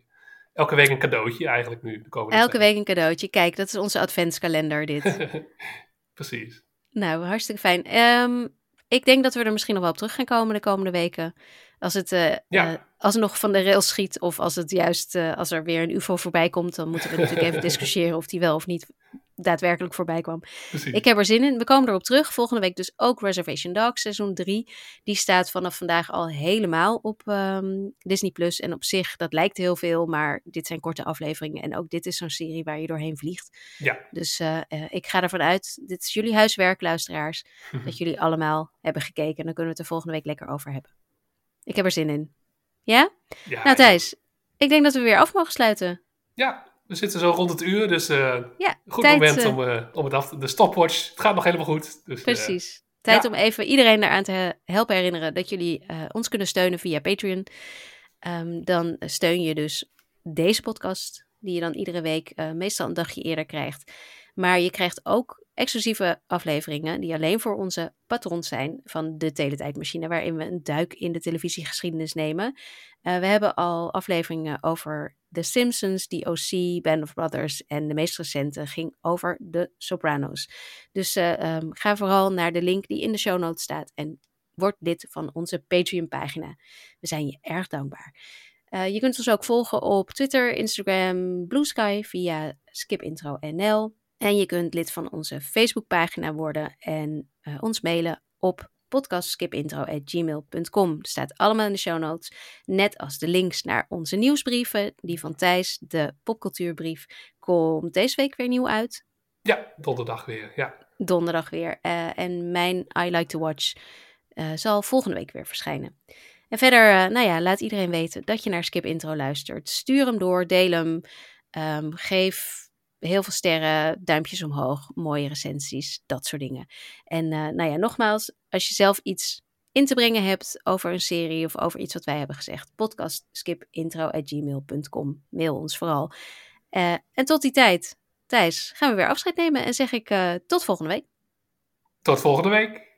Elke week een cadeautje eigenlijk nu. De komende Elke week een cadeautje. Kijk, dat is onze adventskalender dit. Precies. Nou, hartstikke fijn. Ehm, ik denk dat we er misschien nog wel op terug gaan komen de komende weken. Als het, eh, Ja. eh, als het nog van de rails schiet of als het juist eh, als er weer een UFO voorbij komt, dan moeten we natuurlijk even discussiëren of die wel of niet daadwerkelijk voorbij kwam. Precies. Ik heb er zin in. We komen erop terug. Volgende week dus ook Reservation Dogs, seizoen 3. Die staat vanaf vandaag al helemaal op ehm, Disney Plus. En op zich, dat lijkt heel veel, maar dit zijn korte afleveringen. En ook dit is zo'n serie waar je doorheen vliegt. Ja. Dus ik ga ervan uit, dit is jullie huiswerk, luisteraars, dat jullie allemaal hebben gekeken. En dan kunnen we het er volgende week lekker over hebben. Ik heb er zin in. Ja? Ja, nou Thijs, ik denk dat we weer af mogen sluiten. Ja, we zitten zo rond het uur, dus eh Ja, goed tijd, moment eh, om, eh, om het af te... De stopwatch, het gaat nog helemaal goed. Dus, Precies. Tijd ja. om even iedereen eraan te he- helpen herinneren dat jullie ons kunnen steunen via Patreon. Ehm, dan steun je dus deze podcast, die je dan iedere week meestal een dagje eerder krijgt. Maar je krijgt ook exclusieve afleveringen die alleen voor onze patrons zijn van de Teletijdmachine, waarin we een duik in de televisiegeschiedenis nemen. Eh, we hebben al afleveringen over The Simpsons, The OC, Band of Brothers en de meest recente ging over The Sopranos. Dus eh, ehm, ga vooral naar de link die in de show notes staat en word lid van onze Patreon-pagina. We zijn je erg dankbaar. Eh, je kunt ons ook volgen op Twitter, Instagram, Blue Sky via skipintro.nl. En je kunt lid van onze Facebookpagina worden en eh, ons mailen op podcastskipintro.gmail.com. Dat staat allemaal in de show notes. Net als de links naar onze nieuwsbrieven. Die van Thijs, de popcultuurbrief, komt deze week weer nieuw uit. Ja, donderdag weer, ja. Donderdag weer. Eh, en mijn I Like to Watch eh, zal volgende week weer verschijnen. En verder, nou ja, laat iedereen weten dat je naar Skip Intro luistert. Stuur hem door, deel hem. Ehm, geef heel veel sterren, duimpjes omhoog, mooie recensies, dat soort dingen. En eh, nou ja, nogmaals, als je zelf iets in te brengen hebt over een serie of over iets wat wij hebben gezegd, podcast skipintro.gmail.com. Mail ons vooral. Eh, en tot die tijd, Thijs, gaan we weer afscheid nemen en zeg ik eh, tot volgende week. Tot volgende week.